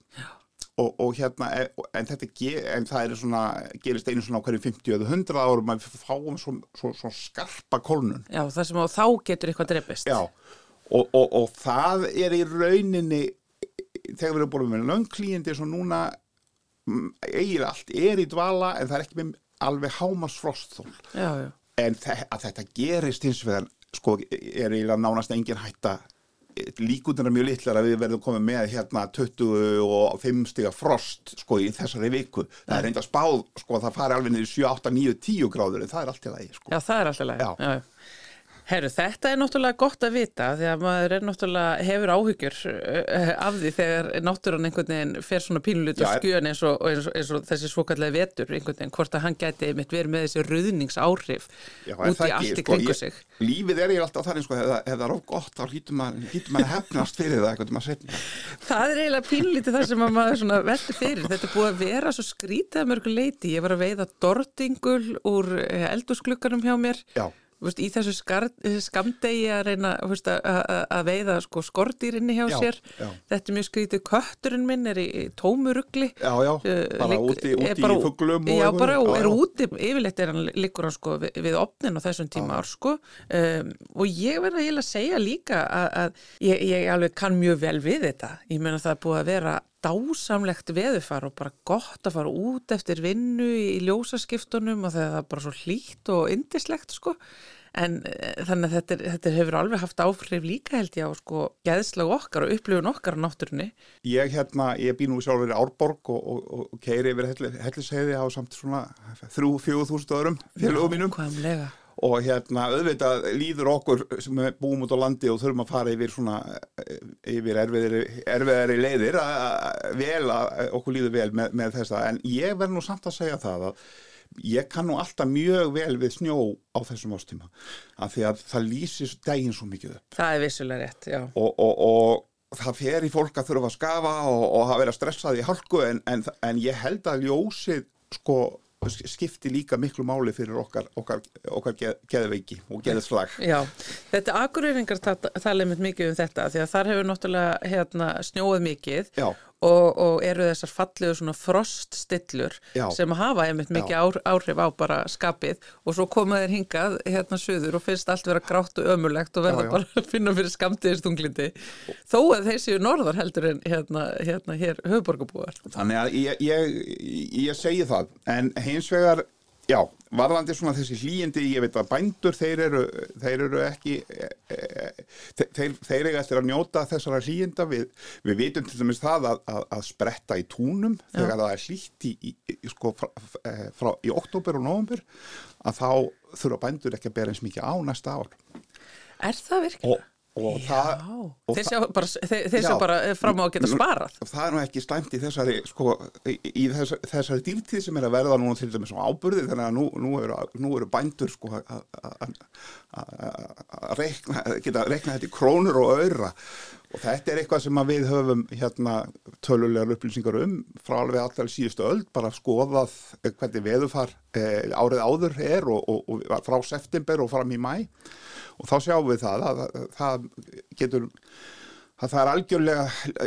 [SPEAKER 7] og, og hérna e- en þetta en það er svona gerist einu svona á hverju 50 eða 100 árum að við fáum svo, svo, svo skarpa kólnun.
[SPEAKER 1] Já, það sem á þá getur eitthvað dreipist.
[SPEAKER 7] Já, og, og, og það er í rauninni þegar við erum búin með löngklíindi svo núna mm, eiginlega allt er í dvala en það er ekki með alveg hámas frostþól
[SPEAKER 1] Já, já,
[SPEAKER 7] en að þetta gerist hins vegar sko er eiginlega nánast engin hætta líkundir er mjög litlar að við verðum komið með hérna 25 stiga frost sko í þessari viku það er reynda spáð sko að það fari alveg niður í 7, 8, 9, 10 gráður en það er allt í lagi sko
[SPEAKER 1] Já, það er alltaf leið.
[SPEAKER 7] Já.
[SPEAKER 1] Já. Herru, þetta er náttúrulega gott að vita því að maður er náttúrulega hefur áhyggjur uh, af því þegar náttúran einhvern veginn fer svona pínulut og skjön eins og, eins, og, eins og þessi svokallega vetur einhvern veginn, hvort að hann gæti mitt verið með þessi
[SPEAKER 7] er
[SPEAKER 1] út í allt í
[SPEAKER 7] sko,
[SPEAKER 1] kringu
[SPEAKER 7] ég-
[SPEAKER 1] sig.
[SPEAKER 7] Lífið er ég alltaf þannig sko, ef það- er of gott þá hlýtur maður, að hefnast fyrir það eitthvað til maður setna.
[SPEAKER 1] Það er eiginlega pínlítið það sem að maður svona velti fyrir. Þetta er búið að vera svo skrítið að mörgu leiti. Ég var að veiða dortingul úr eldusklukkanum hjá mér.
[SPEAKER 7] Já,
[SPEAKER 1] Veist, í þessu skamdegi að reyna veist, að, veiða sko, skordýrinni hjá
[SPEAKER 7] Já,
[SPEAKER 1] sér.
[SPEAKER 7] já.
[SPEAKER 1] þetta er mjög skrítið, kötturinn minn er í, í tómurugli.
[SPEAKER 7] Já, já, bara úti, úti í fuglum og
[SPEAKER 1] já,
[SPEAKER 7] einhverju.
[SPEAKER 1] bara og
[SPEAKER 7] Já,
[SPEAKER 1] er
[SPEAKER 7] já.
[SPEAKER 1] úti yfirleitt er hann, hann sko við, við opnin á þessum tíma ár sko. Um, og ég eiginlega að segja líka að, að ég, ég alveg kann mjög vel við þetta. Ég meina það er búið að vera dásamlegt veðufar og bara gott að fara út eftir vinnu í, ljósaskiptunum og það er bara svo hlýtt og indislegt sko. En eh, þannig að þetta, er, þetta hefur alveg haft áhrif líka held ég á sko geðslag okkar og upplifun okkar á náttúrunni.
[SPEAKER 7] Ég hérna, ég bý nú sjálfur í Árborg og, og, og, og keiri yfir helli, helliseiði á samt svona 3-4 öðrum félögum mínum. Og hérna auðvitað líður okkur sem búum út á landi og þurfum að fara yfir svona eh, yfir erfiðari, erfiðari leiðir að, vel að okkur líður vel með, með þessa en ég verð nú samt að segja það að ég kann nú alltaf mjög vel við snjó á þessum ástíma af því að það lýsir daginn svo mikið upp
[SPEAKER 1] Það er vissulega rétt, já.
[SPEAKER 7] og, og, og það fer í fólk að þurfa að skafa og, og að vera stressað í hálku en, en, en ég held að ljósið sko skipti líka miklu máli fyrir okkar, okkar, okkar geð, geðveiki og geðslag
[SPEAKER 1] Já, þetta akureyringar ta- tala einmitt mikið um þetta því að þar hefur náttúrulega hérna, snjóað mikið
[SPEAKER 7] Já.
[SPEAKER 1] Og, og eru þessar fallegu svona froststillur
[SPEAKER 7] Já.
[SPEAKER 1] sem hafa einmitt mikið ár, áhrif á bara skapið og svo koma þeir hingað hérna suður og finnst allt vera grátt og ömulegt og verða
[SPEAKER 7] Já, já.
[SPEAKER 1] bara að finna fyrir skamtiðistunglindi þó að þeir séu norðar heldur en hérna, hérna hér höfuborgarbúar
[SPEAKER 7] Þannig að ég, ég, ég segi það, en hins vegar, já, varðandi svona þessi hlýjindi, ég veit að bændur, þeir eru, þeir eru ekki, e, e, þeir, þeir eiga eftir að njóta þessara hlýjinda, við, við vitum til dæmis það að, að, að spretta í túnum þegar það er hlýtt í, í, í, sko, frá, frá, í oktober og november, að þá þurfa bændur ekki að bera eins mikið á næsta ár.
[SPEAKER 1] Er það virkilega?
[SPEAKER 7] Og, og það, og
[SPEAKER 1] þeir sjá bara, þeir, þeir
[SPEAKER 7] Já.
[SPEAKER 1] bara fram á að geta sparað.
[SPEAKER 7] það er nú ekki slæmt í þessari sko, í, í þessari, dýrtíð sem er að verða núna til dæmis á áburði þannig að nú, nú, eru, nú eru bændur sko, að- að- að- að að geta reikna þetta í krónur og öyra og þetta er eitthvað sem að við höfum hérna tölulegar upplýsingar um frá alveg allar síðustu öld bara skoðað hvernig veðufar eh, árið áður er og, og, og frá september og fram í mæ og þá sjáum við það að, að, það getur að það er algjörlega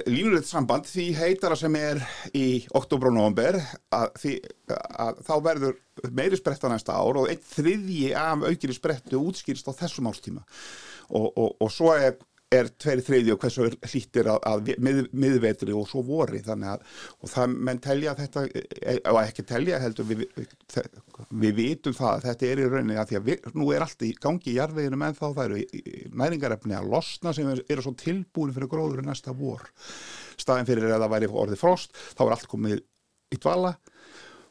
[SPEAKER 7] línulegt samband. Því heitara sem er í oktober og november að, að þá verður meiri spretta næsta ár og einn þriðji af aukiri sprettu útskýrst á þessum ástíma og, og, og svo er, er tveir þriðji og hversu hlýttir að, að mið, miðvetri og svo vori þannig að og það menn telja þetta og ekki telja heldur við, við, vitum það að þetta er í rauninni að því að við, nú er allt í gangi í jarðveginum en þá það eru næringarefni að losna sem eru er svo tilbúin fyrir gróður næsta vor. Staðin fyrir að það væri orðið frost þá er allt komið í dvala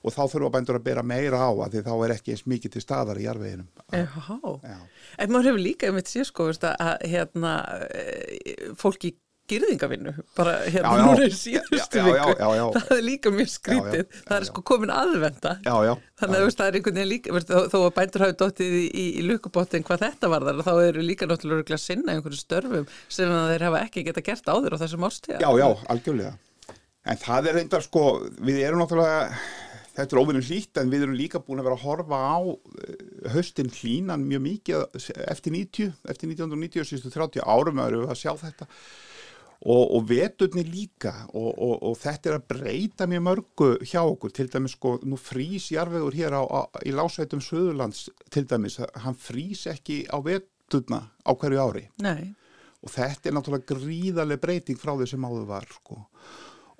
[SPEAKER 7] og þá þurfa bændur að bera meira á að því þá er ekki eins mikið til staðar í.
[SPEAKER 1] Já. En maður hefur líka einmitt sér sko að, að hérna eh, fólk í gyrðingavinnu bara hérna
[SPEAKER 7] Já, já.
[SPEAKER 1] núna í síðustu viku
[SPEAKER 7] já,
[SPEAKER 1] það er líka mjög skrítið það er sko komin aðvenda
[SPEAKER 7] Já, já.
[SPEAKER 1] þannig að það er einhvern veginn líka þó, þó að bændur hafi dottið í, í, í lukkubóttin hvað þetta var þar þá eru líka náttúrulega að sinna einhverju störfum sem að þeir hafa ekki geta gert áður á þessum ástíða
[SPEAKER 7] Já, já, algjörlega. En það er reyndar sko, við erum náttúrulega, þetta er óvinnum hlýtt en við erum líka búin að vera að horfa á eh, haustin hlínan mjög mikið eftir 90, eftir 1990 síðustu 30 árum erum við að sjá þetta. Og, og veturni líka og, og, og þetta er að breyta mjög mörgu hjá okkur, til dæmis sko, nú frýs jarfiður hér á, á, í lásveitum Suðurlands til dæmis, hann frýs ekki á veturna á hverju ári.
[SPEAKER 1] Nei,
[SPEAKER 7] og þetta er náttúrulega gríðarlega breyting frá því sem áður var sko.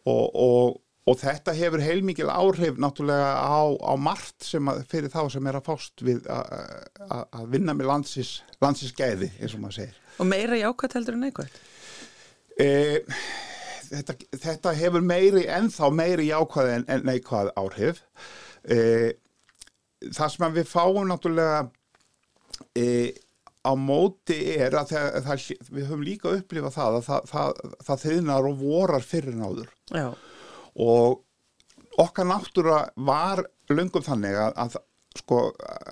[SPEAKER 7] og, og, þetta hefur heilmikil áhrif náttúrulega á, á margt sem að, fyrir þá sem er að fást við að- vinna með landsins, landsins gæði, eins og maður segir.
[SPEAKER 1] Og meira jákvæmt heldur en neikvæmt.
[SPEAKER 7] E, þetta, þetta hefur meiri, ennþá meiri jákvæði en, en neikvæð áhrif. E, það sem við fáum náttúrulega e, á móti er að það, það, við höfum líka upplifað það að það, þiðnar og vorar fyrir náður
[SPEAKER 1] Já.
[SPEAKER 7] Og okkar náttúra var löngum þannig að, að sko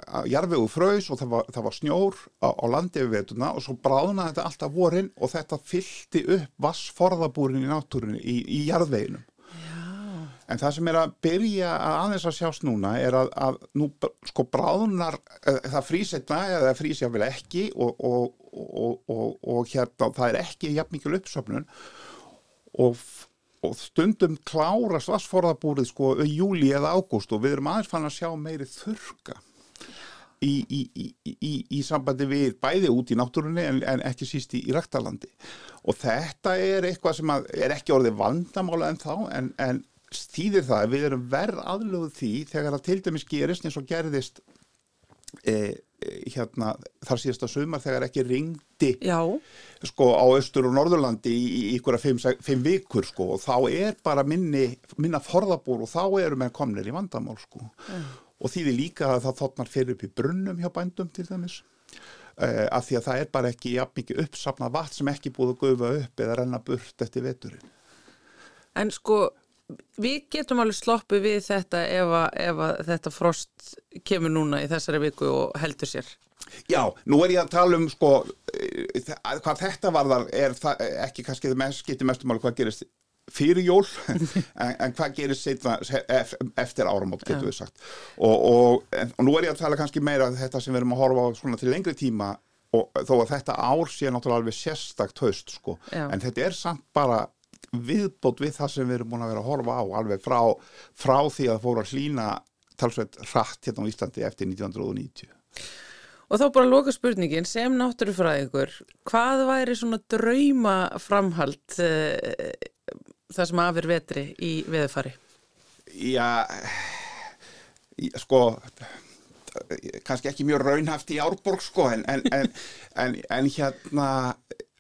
[SPEAKER 7] að jarfegu fröys og það var, það var snjór á, á landi við vetuna og svo bráðnaði þetta alltaf vorin og þetta fyllti upp vassforðabúrin í náttúrunni í, í jarðveginum. En það sem er að byrja að aðeins að sjást núna er að, að nú sko bráðunar, eh, það frísetna eða frísja vel ekki og, og, og, og, og hérna það er ekki jafn mikil uppsöfnun og, og stundum klárast vassforðabúrið sko í júli eða ágúst og við erum aðeins fann að sjá meiri þurka í, í, í, í, sambandi við bæði út í náttúrunni en, en ekki síst í, ræktalandi og þetta er eitthvað sem að, er ekki orðið vandamála en þá en, en stýðir það að við erum verð aðlöguð því þegar það til dæmis gerist eins og gerðist e, hérna þar síðasta sumar þegar ekki ringdi sko á Östur og Norðurlandi í, í ykkur að fimm, vikur sko og þá er bara minni, minna forðabúr og þá eru með komnir í vandamál sko. Og því líka að það þotnar fyrir upp í brunnum hjá bændum til dæmis. Uh, af því að það er bara ekki jafn mikið uppsafna vatn sem ekki búið að gufa upp eða renna burt eftir veturinn.
[SPEAKER 1] En sko, við getum alveg sloppið við þetta ef að, ef að þetta frost kemur núna í þessari viku og heldur sér.
[SPEAKER 7] Já, nú er ég að tala um sko eh, hvað þetta varðar er það, ekki kannski það mest, skiptir mestum alveg hvað gerist fyrir jól en, en hvað gerist setna, ef, eftir áramót getur
[SPEAKER 1] Já.
[SPEAKER 7] við sagt og, og, en, og nú er ég að tala kannski meira um þetta sem við erum að horfa á svona til lengri tíma og þó að þetta ár sé náttúrulega alveg sérstakt haust sko
[SPEAKER 1] Já.
[SPEAKER 7] en þetta er samt bara viðbót við það sem við erum búin að vera að horfa á alveg frá, frá því að fóru að hlýna talsveit hratt hérna á Íslandi eftir 1990
[SPEAKER 1] Og þá bara loka spurningin, sem náttúrufræðingur, hvað væri svona drauma framhald uh, það sem afir vetri í veðufari?
[SPEAKER 7] Já, sko, kannski ekki mjög raunhaft í Árborg, sko, en, en, en, en, en hérna,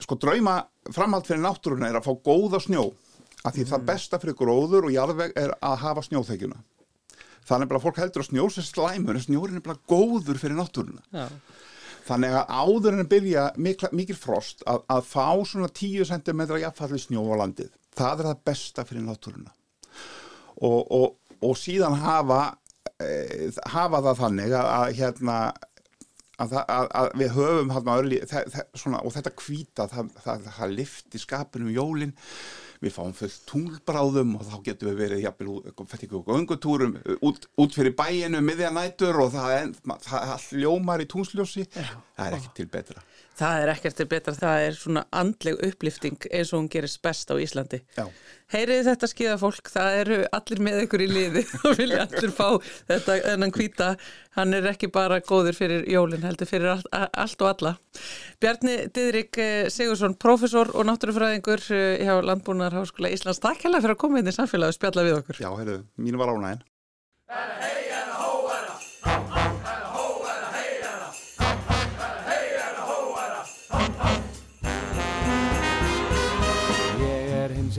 [SPEAKER 7] sko, drauma framhald fyrir náttúruna er að fá góða snjó, af því það besta fyrir gróður og jarðveg er að hafa snjóþekjuna. Þannig bara fólk heldur að snjór sem slæmur, en snjór er bara góður fyrir náttúruna.
[SPEAKER 1] Já.
[SPEAKER 7] Þannig að áður en að byrja mikla, mikil frost að, að fá svona 10 cm jafnfalli snjó á landið. Það er það besta fyrir náttúruna. Og, og, og síðan hafa, e, hafa það þannig að, að hérna að, að, að við höfum hérna og þetta hvíta það, það, það lifti skapinu um jólin. Við fáum fullt tunglbráðum og þá getum við verið jafnvel út- göngutúrum út, út fyrir bæinu miðja nætur og það, það, ljómar í tungsljósi það er ekki til betra
[SPEAKER 1] Það er ekkert til betra, það er svona andleg upplifting eins og hún gerist best á Íslandi.
[SPEAKER 7] Já.
[SPEAKER 1] Heyrið þetta skíða fólk, það eru allir með ykkur í liði og vilja allir fá þetta enn hvíta. Hann er ekki bara góður fyrir jólinn, heldur fyrir allt, allt og alla. Bjarni Didrik eh, Sigursson, professor og náttúrufræðingur eh, hjá Landbúnaðarháskóla Íslands. Takk hella fyrir að koma inn í samfélagi og spjalla við okkur.
[SPEAKER 7] Já, heyrðu, mín var ánægin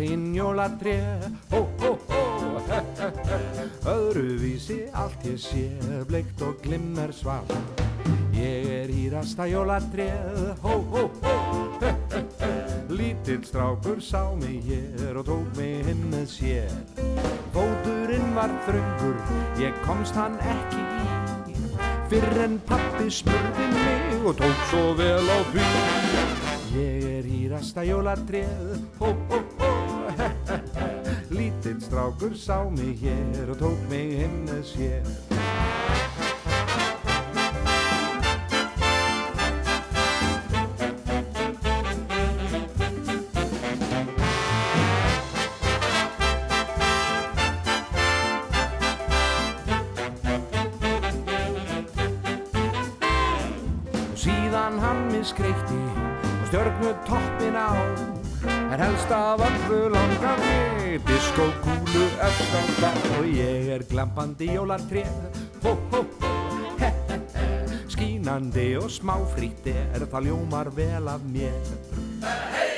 [SPEAKER 8] Ég er hins inn jólatré, hó, hó, hó, he, he, he. Öðruvísi allt ég sé, bleikt og glimmer svart. Ég er hýrasta jólatréð, hó, hó, hó, he, he, he. Lítill strákur sá mig hér og tók mig heim með sér. Fóturinn var þröngur, ég komst hann ekki í. Fyrr en pappi smurði mig og tók svo vel á því. Ég er hýrasta jólatréð, hó, hó, hó. Lítill strákur sá mig hér og tók mig með sér. Síðan hann mig skreikti og stjörnu toppin á En helst af öllu langar mig Diskókúlu það Og ég er glampandi jólartréð Hó, hó, hó, he, he, he. Skínandi og smáfríti Er. Það ljómar vel af mér. Ég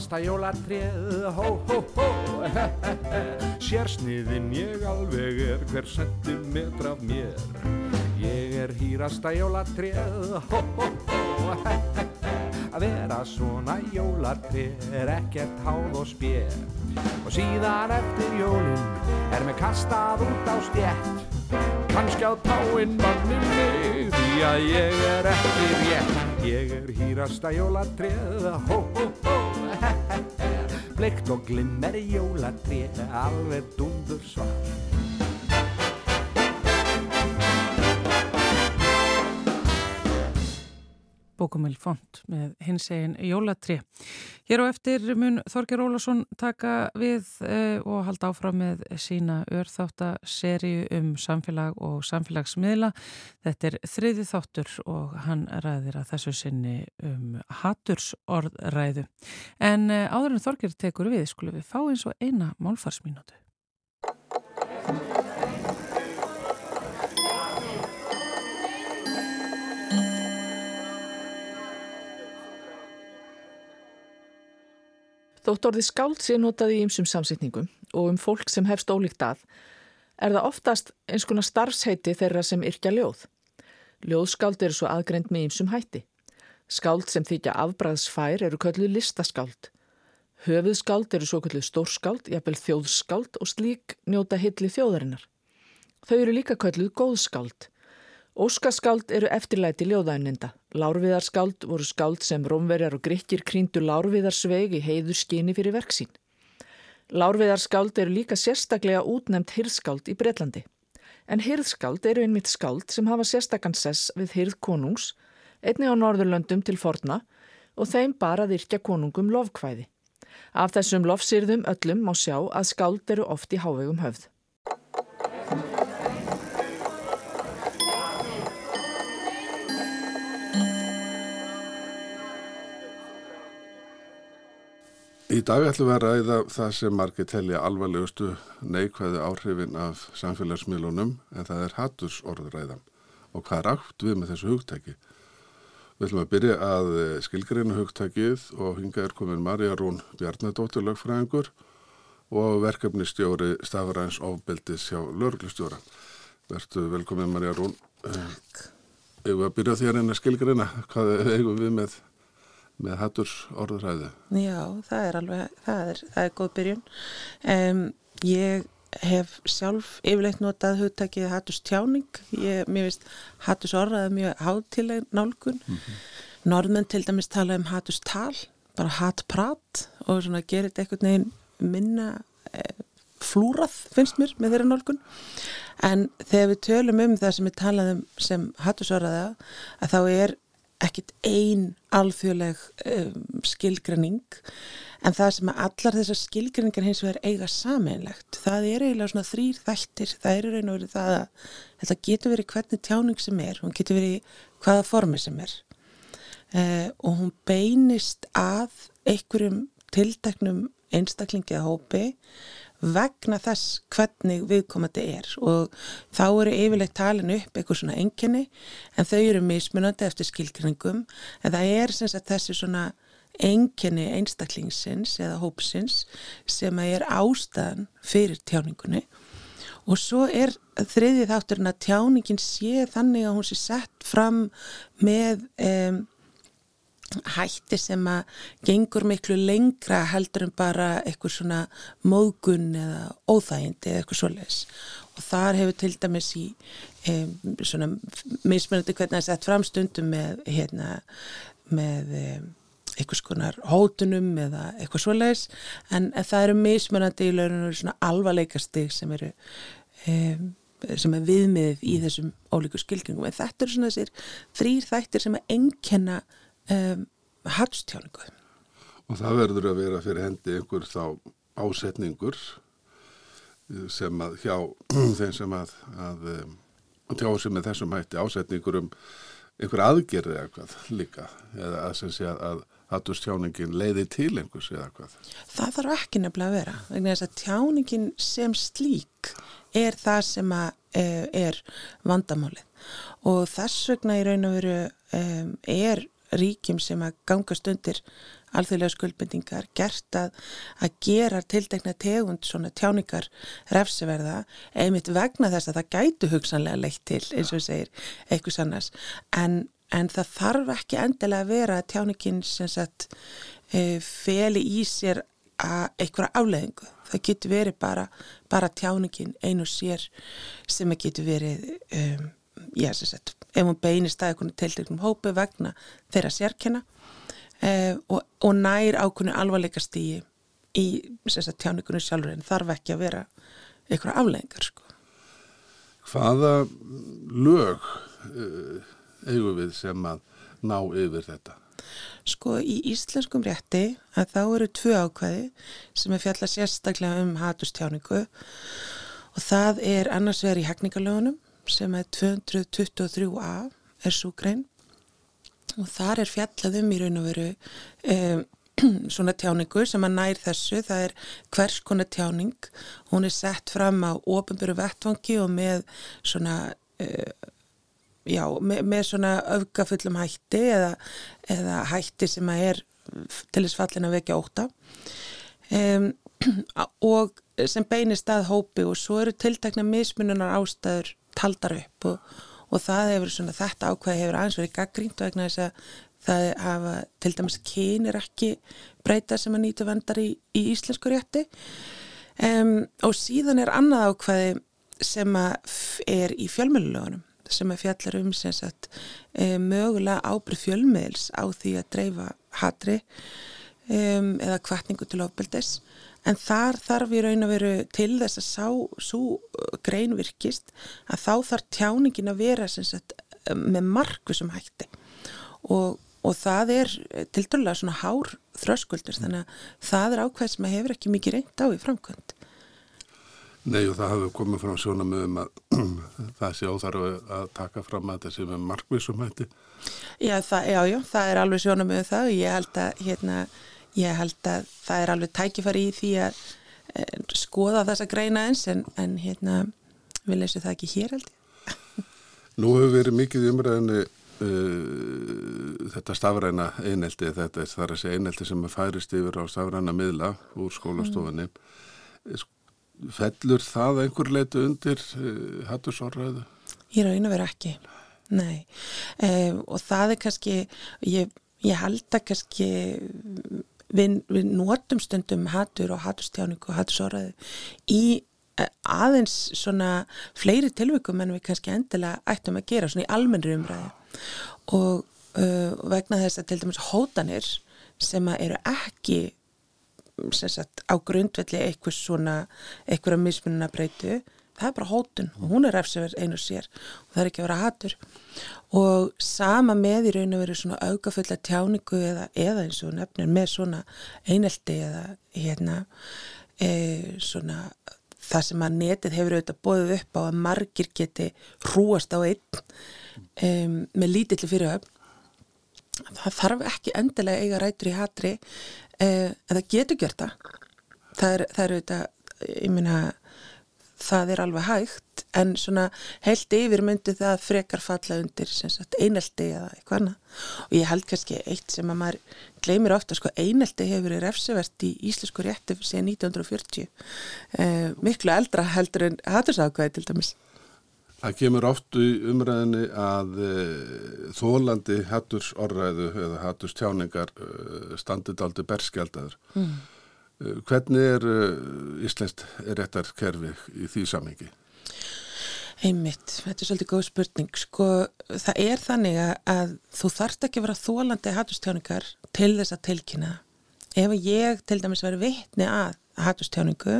[SPEAKER 8] flottasta jólatréð, hó, hó, hó, Sérsniðin ég alveg er hver sentimetra af mér. Ég er hýrasta jólatréð, hó, hó, hó, Að vera svona jólatréð er ekkert háð og spér. Og síðan eftir jólin er mér kastað út á stjætt. Kannski á táinn manni mig því að ég er ekki rétt. Ég er hýrasta jólatréð, hó, hó, he, he, he. Bleikt og glimmer jólatréð, alveg dundur svart.
[SPEAKER 1] Bókumil Font með hins egin Jólatri. Hér á eftir mun Þorger Ólason taka við uh, og halda áfram með sína örþáttaserju um samfélag og samfélagsmiðla. Þetta er þriði þáttur og hann ræðir að þessu sinni um hatursorðræðu. En uh, áður en Þorger tekur við, skulum við fá eins og eina málfarsmínútu.
[SPEAKER 9] Þótt orðið skáld sé notað í ymsum samsetningum og um fólk sem hefst ólíkt að, er það oftast eins konar starfsheiti þeirra sem yrkja ljóð. Ljóðskáld eru svo aðgrend með ymsum hætti. Skáld sem þykja afbræðsfær eru kölluð listaskáld. Höfuðskáld eru svo kölluð stórskáld, jafnvel þjóðskáld og slík njóta hilli þjóðarinnar. Þau eru líka kölluð góðskáld. Óskaskáld eru eftirlæti ljóðæninda. Lárviðarskáld voru skáld sem rómverjar og grykkir krýndu lárviðarsveg í heiður skini fyrir verksín. Lárviðarskáld eru líka sérstaklega útnefnt hirðskáld í Breitlandi. En hirðskáld eru einmitt skáld sem hafa sérstakann sess við hirð konungs, einni á Norðurlöndum til forna og þeim bara þyrkja konungum lofkvæði. Af þessum lofsýrðum öllum má sjá að skáld eru oft í hávegum höfð.
[SPEAKER 10] Í dag ætlum við að ræða það sem margir telja alvarlegustu neikvæði áhrifin af samfélagsmiðlunum en það er hattursorðræðan og hvað er átt við með þessu hugtæki. Við ætlum að byrja að skilgreina hugtækið og hinga er komin Marja Rún Bjarnadóttir lögfræðingur og verkefnistjóri Stafræns ofbeldis hjá lörglustjóra. Vertu velkomin Marja Rún. Takk. Eða að byrja því að reyna skilgreina hvað eigum við með með hatturs orðræðu.
[SPEAKER 11] Já, það er alveg, það er, það er góð byrjun. Um, ég hef sjálf yfirleitt notað hugtakið hatturs tjáning. Ég, mér finnst hatturs orðræðu mjög hátileg nálgun. Mm -hmm. Norðmenn til dæmis tala um hatturs tal, bara hattprat og svona gerir þetta einhvern veginn minna eh, flúrað finnst mér með þeirra nálgun. En þegar við tölum um það sem við talaðum sem hatturs orðræða, að þá er ekkit ein alþjóðleg um, skilgrenning en það sem að allar þessar skilgrenningar hins vegar eiga sameinlegt það er eiginlega svona þrýr þættir það er og verið það að þetta getur verið hvernig tjáning sem er hún getur verið hvaða formi sem er uh, og hún beinist að einhverjum tildeknum einstaklingi að hópi vegna þess hvernig viðkomandi er. Og þá eru yfirleitt talin upp eitthvað svona enginni en þau eru mismunandi eftir skilgrinningum en það er sem sagt þessi svona enginni einstaklingsins eða hópsins sem er ástæðan fyrir tjáningunni. Og svo er þriðið þátturinn að tjáningin sé þannig að hún sé sett fram með um, hætti sem að gengur miklu lengra heldur en bara eitthvað svona mógun eða óþægindi eða eitthvað svoleiðis. Og þar hefur til dæmis í um, svona mismunandi hvernig það er sett fram stundum með hérna með um, eitthvað skonar hótunum eða eitthvað svoleiðis. En, það eru mismunandi í launinu svona alvarleikastig sem eru um, sem er viðmiðið í þessum ólíku skilgringum en þetta eru svona þessir þrýr þættir sem að enkenna um, hattstjáningu.
[SPEAKER 10] Og það verður að vera fyrir hendi einhver þá ásetningur sem að hjá þeim sem að, að tjá sem með þessum hætti ásetningur um einhver aðgerði eða hvað líka eða að sem sé að, að hattustjáningin leiði til einhvers eða hvað.
[SPEAKER 11] Það þarf ekki nefnilega að vera vegna þess að tjáningin sem slík er það sem að, uh, er vandamálið og þess vegna í raun og veru er ríkjum sem að gangast undir alþjóðlega skuldbendingar gert að, að gera tiltekna tegund svona tjáningar refsiverða einmitt vegna þess að það gætu hugsanlega leitt til eins og segir eitthvað sannast en, en það þarf ekki endilega að vera að tjáningin sem sagt e, feli í sér að einhverja afleðingu það getur verið bara, bara tjáningin einu sér sem að getur verið um, já sem sagt ef hún beinist að einhvern tiltegnum hópu vegna þeirra sérkenna eh, og, og nær ákveðinu alvarleika stíi í sagt, tjáningunum sjálfur en þarf ekki að vera einhverja afleggingar sko.
[SPEAKER 10] Hvaða lög uh, eigum við sem að ná yfir þetta?
[SPEAKER 11] Sko í íslenskum rétti að þá eru tvö ákvæði sem er fjalla sérstaklega um hatustjáningu og það er annars vegar í hefningalögunum sem er 223a er svo grein. Og þar er fjallað um í raun og veru um, svona tjáningu sem að nær þessu, það er hvers konar tjáning, hún er sett fram á ofinböru vettvangi og með svona uh, já, með, með svona öfgafullum hætti eða, eða hætti sem að er til þess fallin að vekja óta um, og sem beinist að hópi og svo eru tiltakna mismununar ástæður taldar upp og, og það hefur svona þetta ákveði hefur aðeins verið gaggrínt vegna þess að það hafa til dæmis kynir ekki breyta sem að nýtu vendar í, í íslensku rétti. Um, og síðan er annað ákveði sem að er í fjölmjölulegunum sem að fjallar um sagt um, mögulega ábyrð fjölmiðils á því að dreifa hatri um, eða kvartningu til ofbeldis en þar þarf í raun að veru til þess að sá, svo uh, grein virkist að þá þarf tjáningin að vera sagt, um, með margu sem hætti og, og það er til dörlega svona hár þröskuldur þannig að það er ákveð sem hefur ekki mikið reynd á í framkvæmt.
[SPEAKER 10] Nei og það hefur komið fram sjónamöðum að það sé óþarf að taka fram að þessi með markvísum hætti.
[SPEAKER 11] Já, það, já, já, það er alveg sjónamöðum það og ég held að hérna ég held að það er alveg tækifari í því að e, skoða þessa greina eins en, en hérna við leysum það ekki hér held ég.
[SPEAKER 10] Nú hefur verið mikið umræðinu uh, þetta stafræna einelti, þetta er þar að segja einelti sem er færist yfir á stafræna miðla úr skólastofunni. Mm. Fellur það einhver leitu undir uh, hattusorraðu?
[SPEAKER 11] Ég raun að vera ekki, nei. Um, og það er kannski, ég, ég held að kannski við, við notum stundum hattur og hattustjáningu og hattusorraðu í eh, aðeins svona fleiri tilvikum en við kannski endilega ættum að gera svona í almennri umræði og uh, vegna þess að til dæmis hótanir sem eru ekki sagt á grundvelli eitthvað svona eitthvað að mismununa breytu það er bara hótun og hún er refsverð einu sér og það er ekki að vera hattur og sama með í raun og veru svona augafulla tjáningu eða, eða eins og nefnir með svona einelti eða hérna e, svona það sem að netið hefur auðvitað bóðið upp á að margir geti hrúast á einn e, með lítilli fyrirhöfn. Það þarf ekki endilega eiga rætur í hatri e, en það getur gjört það. Er, það er auðvitað ég minna það er alveg hægt en svona heilt yfir myndi það frekar falla undir sagt, einelti eða eitthvað annað og ég held kannski eitt sem að maður gleymir ofta sko einelti hefur verið refsivert í íslensku rétti síðan 1940 eh, miklu eldra heldur en hattursákvæði til dæmis
[SPEAKER 10] Það kemur oft í umræðinni að e, þólandi hatturs orðræðu eða hatturs tjáningar e, standið aldrei berskjaldadur. Mm. E, hvernig er e, Íslenskt réttarkerfi í því samhengi?
[SPEAKER 11] Einmitt, þetta er svolítið góð spurning. Sko, það er þannig að, þú þarft ekki að vera þólandi hattustjáningar til þess að tilkynna. Ef ég til dæmis verið vittni að hattustjáningu,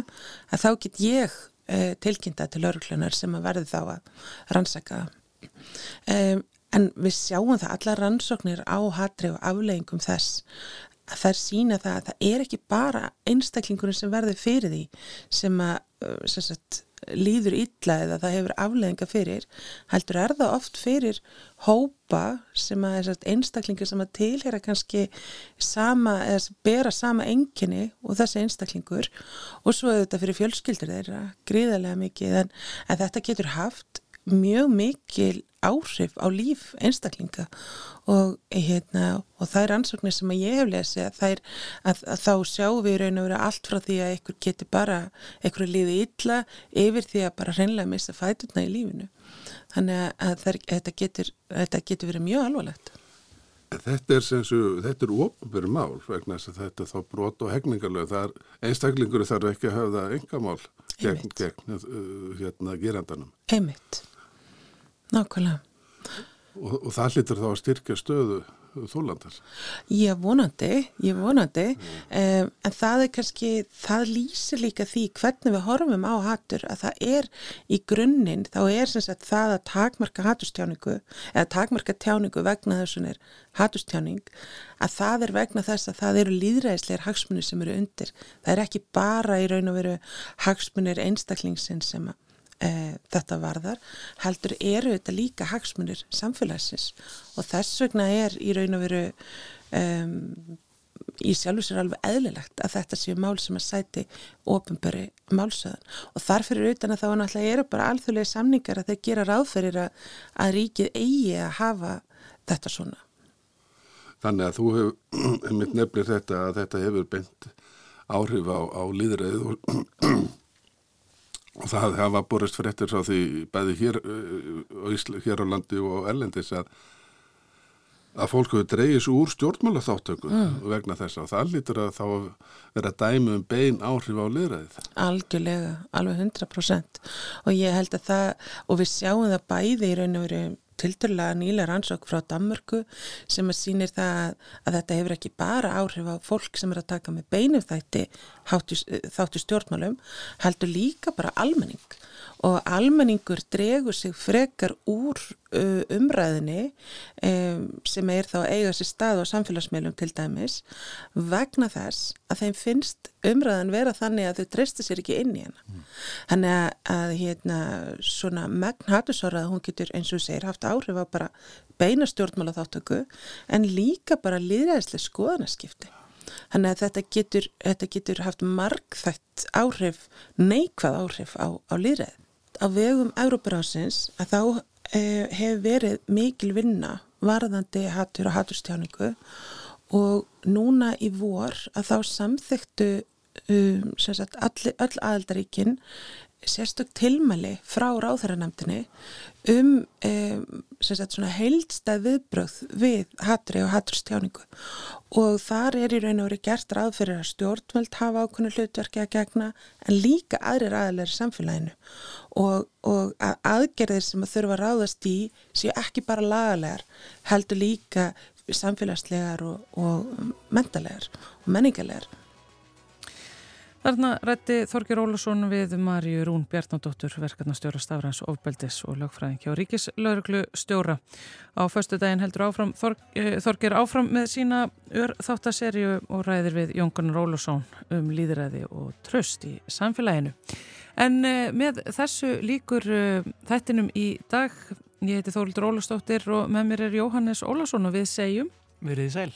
[SPEAKER 11] að þá get ég uh, tilkynnta til örglunar sem að verði þá að rannsaka. Um, en við sjáum það alla rannsóknir á hatri og afleggingum þess að er sína það að það er ekki bara einstaklingunum sem verður fyrir því sem að uh, sem sagt, líður illa eða það hefur afleðinga fyrir heldur er það oft fyrir hópa sem að einstaklingar sem að tilhera kannski sama eða bera sama enginni og þessi einstaklingur og svo er þetta fyrir fjölskyldur þeirra gríðarlega mikið en, en þetta getur haft mjög mikil áhrif á líf einstaklinga. Og, hérna, og það er ansóknir sem ég hef lesið að, er, að, að þá sjáum við raun og vera allt frá því að einhver getur bara einhverju líði illa yfir því að bara hreinlega missa fæturna í lífinu. Þannig að það, þetta, getur, þetta getur verið mjög alvarlegt.
[SPEAKER 10] Þetta er sem svo, þetta er ofnbjörn mál vegna þess að þetta þá brot og hegningarlega, einstaklingur þarf ekki að hafa það engamál gegn, gegn uh, hérna gerandanum.
[SPEAKER 11] Einmitt Nákvæmlega.
[SPEAKER 10] Og, og það hlýttur þá að styrkja stöðu þólandar?
[SPEAKER 11] Ég vonandi, ég vonandi, um, en það er kannski, það lýsir líka því hvernig við horfum á hattur að það er í grunninn, þá er sem sagt það að takmarka hattustjáningu eða takmarka tjáningu vegna þessum er hattustjáning, að það er vegna þess að það eru líðræðislegar hagsmunir sem eru undir. Það er ekki bara í raun og veru hagsmunir einstaklingsinn sem að e, þetta varðar heldur eru þetta líka hagsmunir samfélagsins og þess vegna er í raun og veru um, í sjálfu sér alveg eðlilegt að þetta séu mál sem að sæti ofinböri málsöðan og þarfir utan að þá náttúrulega eru bara alþjóðlega samningar að þeir gera ráðferir að, að ríkið eigi að hafa þetta svona.
[SPEAKER 10] Þannig að þú hefur, einmitt nefnir þetta að þetta hefur beint áhrif á, á líðræðið og og það hafa borist fréttir frá því bæði hér, uh, hér á landi og erlendis að að fólk hefur dreyjis úr stjórnmála þáttöku mm. vegna þess að það lítur að þá vera dæmi um bein áhrif á liðræðið.
[SPEAKER 11] Algjörlega, alveg 100% og ég held að það, og við sjáum það bæði í raun og veru tilturlega nýla rannsók frá Danmörku sem að sýnir það að þetta hefur ekki bara áhrif á fólk sem er að taka með beinum þætti þáttu stjórnmálum, heldur líka bara almenning og almenningur dregur sig frekar úr uh, umræðinni um, sem er þá eiga sér stað á samfélagsmeilum til dæmis vegna þess að þeim finnst umræðan vera þannig að þau treysta sér ekki inn í hana. Mm. Þannig að, að hérna, svona megn hattusórað hún getur eins og segir haft áhrif á bara beina stjórnmála þáttöku en líka bara liðræðislega skoðanaskipti. Þannig að þetta getur, þetta getur haft margþætt áhrif, neikvað áhrif á, á liðræð á vegum Európarásins að þá eh, hefur verið mikil vinna varðandi hattur og hatturstjáningu og núna í vor að þá samþyktu um, all, all aðaldaríkin sérstök tilmæli frá ráþæranemdini um, sagt, heildstað viðbröð við hattri og hatturstjáningu og þar er í raun og verið gert ráð fyrir að stjórnveld hafa ákveðinu hlutverki að gegna en líka aðrir aðalegri samfélaginu. Og, og að aðgerðir sem að þurfa að ráðast í séu ekki bara lagalegar heldur líka samfélagslegar og, og mentalegar og menningarlegar
[SPEAKER 1] Þarna rætti Þorgir Ólason við Marju Rún Bjarnadóttur, verkefnastjóra Stafræns ofbeldis og lögfræðingi á Ríkislauruglu stjóra. Á förstu daginn heldur áfram, Þorg, eh, Þorgir áfram með sína þáttaserju og ræðir við Jónkunar Ólason um líðræði og tröst í samfélaginu. En eh, með þessu líkur eh, þættinum í dag, ég heiti Þórildur Ólastóttir og með mér er Jóhannes Ólason og við segjum
[SPEAKER 6] Verðið sæl.